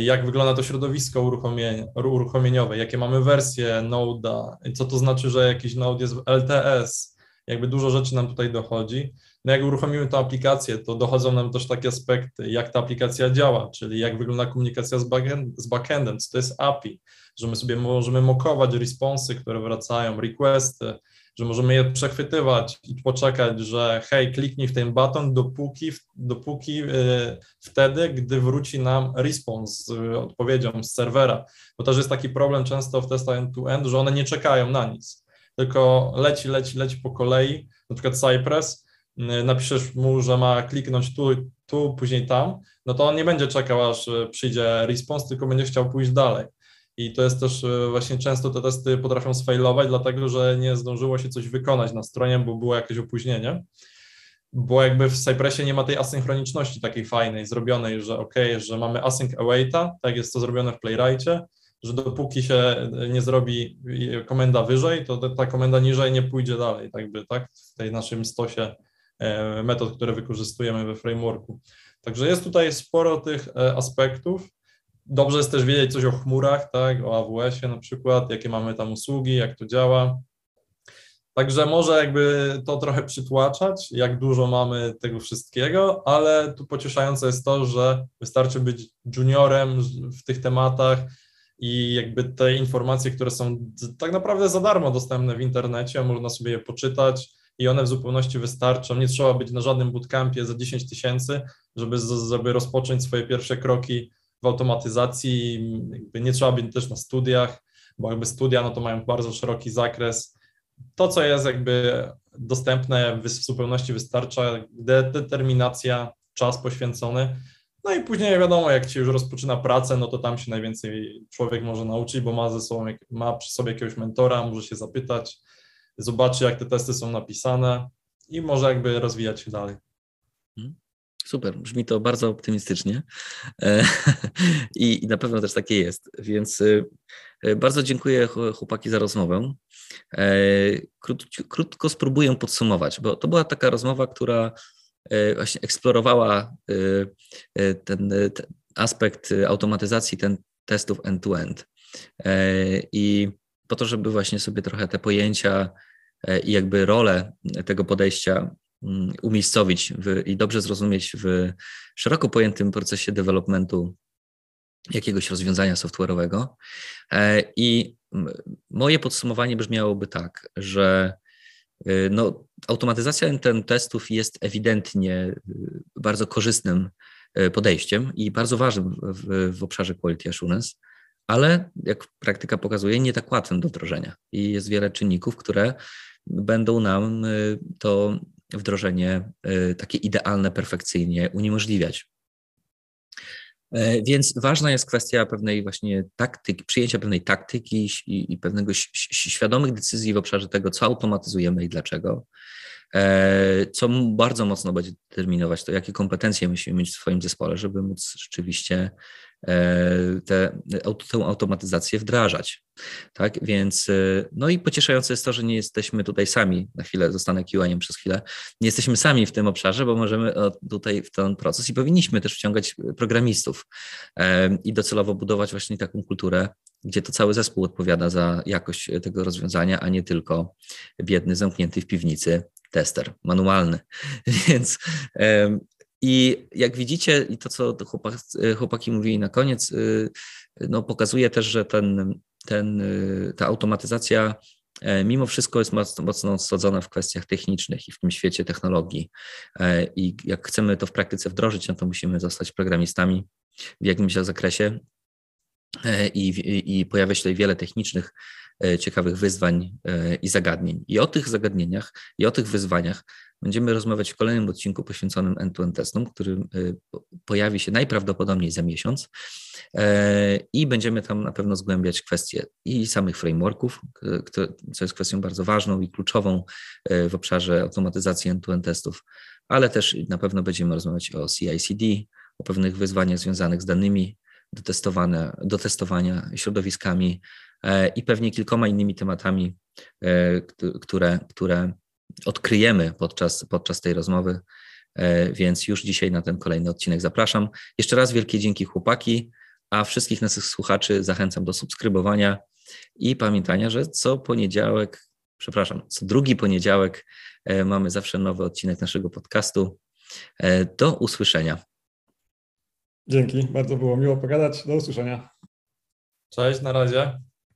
jak wygląda to środowisko uruchomieniowe, jakie mamy wersje Node'a, co to znaczy, że jakiś Node jest LTS, jakby dużo rzeczy nam tutaj dochodzi. No jak uruchomimy tę aplikację, to dochodzą nam też takie aspekty, jak ta aplikacja działa, czyli jak wygląda komunikacja z, backend, z backendem, co to jest API, że my sobie możemy mokować responsy, które wracają, requesty, że możemy je przechwytywać i poczekać, że hej, kliknij w ten baton dopóki, dopóki yy, wtedy, gdy wróci nam response z odpowiedzią z serwera. Bo też jest taki problem często w testach end-to-end, że one nie czekają na nic, tylko leci, leci, leci po kolei, na przykład Cypress, napiszesz mu, że ma kliknąć tu, tu, później tam, no to on nie będzie czekał, aż przyjdzie response, tylko będzie chciał pójść dalej. I to jest też e, właśnie często te testy potrafią sfailować, dlatego że nie zdążyło się coś wykonać na stronie, bo było jakieś opóźnienie. Bo jakby w Cypressie nie ma tej asynchroniczności takiej fajnej, zrobionej, że ok, że mamy async awaita, tak jest to zrobione w Playwrightie, że dopóki się nie zrobi komenda wyżej, to ta komenda niżej nie pójdzie dalej, tak by, tak, w tej naszym stosie e, metod, które wykorzystujemy we frameworku. Także jest tutaj sporo tych e, aspektów, Dobrze jest też wiedzieć coś o chmurach, tak, o AWS-ie na przykład, jakie mamy tam usługi, jak to działa. Także może jakby to trochę przytłaczać, jak dużo mamy tego wszystkiego, ale tu pocieszające jest to, że wystarczy być juniorem w tych tematach i jakby te informacje, które są tak naprawdę za darmo dostępne w internecie, można sobie je poczytać i one w zupełności wystarczą. Nie trzeba być na żadnym bootcampie za 10 tysięcy, żeby, żeby rozpocząć swoje pierwsze kroki w automatyzacji, nie trzeba być też na studiach, bo jakby studia no to mają bardzo szeroki zakres. To, co jest jakby dostępne w zupełności wystarcza, determinacja, czas poświęcony. No i później wiadomo, jak się już rozpoczyna pracę, no to tam się najwięcej człowiek może nauczyć, bo ma ze sobą, ma przy sobie jakiegoś mentora, może się zapytać, zobaczy, jak te testy są napisane i może jakby rozwijać się dalej. Super, brzmi to bardzo optymistycznie e, i na pewno też takie jest. Więc e, bardzo dziękuję chłopaki za rozmowę. E, krótko spróbuję podsumować, bo to była taka rozmowa, która właśnie eksplorowała ten, ten aspekt automatyzacji ten testów end-to-end. I po to, żeby właśnie sobie trochę te pojęcia i jakby rolę tego podejścia umiejscowić w, i dobrze zrozumieć w szeroko pojętym procesie developmentu jakiegoś rozwiązania software'owego. E, I moje podsumowanie brzmiałoby tak, że y, no, automatyzacja ten testów jest ewidentnie y, bardzo korzystnym y, podejściem i bardzo ważnym w, w obszarze quality assurance, ale jak praktyka pokazuje, nie tak łatwym do wdrożenia. I jest wiele czynników, które będą nam to wdrożenie y, takie idealne, perfekcyjnie uniemożliwiać. E, więc ważna jest kwestia pewnej właśnie taktyki, przyjęcia pewnej taktyki i, i pewnego świadomych decyzji w obszarze tego, co automatyzujemy i dlaczego, co bardzo mocno będzie determinować to, jakie kompetencje musimy mieć w swoim zespole, żeby móc rzeczywiście tę automatyzację wdrażać. Tak, więc no i pocieszające jest to, że nie jesteśmy tutaj sami. Na chwilę zostanę QA przez chwilę. Nie jesteśmy sami w tym obszarze, bo możemy tutaj w ten proces i powinniśmy też wciągać programistów i docelowo budować właśnie taką kulturę, gdzie to cały zespół odpowiada za jakość tego rozwiązania, a nie tylko biedny, zamknięty w piwnicy tester manualny. Więc i jak widzicie, i to, co chłopaki, mówili na koniec, y, no, pokazuje też, że ten, ten, y, ta automatyzacja e, mimo wszystko jest mocno, mocno osadzona w kwestiach technicznych i w tym świecie technologii. E, I jak chcemy to w praktyce wdrożyć, no to musimy zostać programistami w jakimś zakresie. E, I, i, i pojawia się tutaj wiele technicznych, ciekawych wyzwań i zagadnień. I o tych zagadnieniach i o tych wyzwaniach Będziemy rozmawiać w kolejnym odcinku poświęconym end-to-end testom, który y, pojawi się najprawdopodobniej za miesiąc e, i będziemy tam na pewno zgłębiać kwestie i samych frameworków, co jest kwestią bardzo ważną i kluczową e, w obszarze automatyzacji end-to-end testów, ale też na pewno będziemy rozmawiać o CI/CD, o pewnych wyzwaniach związanych z danymi do testowania, do testowania środowiskami e, i pewnie kilkoma innymi tematami, które, które odkryjemy podczas, podczas tej rozmowy, e, więc już dzisiaj na ten kolejny odcinek zapraszam. Jeszcze raz wielkie dzięki chłopaki, a wszystkich naszych słuchaczy zachęcam do subskrybowania i pamiętania, że co poniedziałek, przepraszam, co drugi poniedziałek e, mamy zawsze nowy odcinek naszego podcastu. E, do usłyszenia. Dzięki, bardzo było miło pogadać. Do usłyszenia. Cześć, na razie.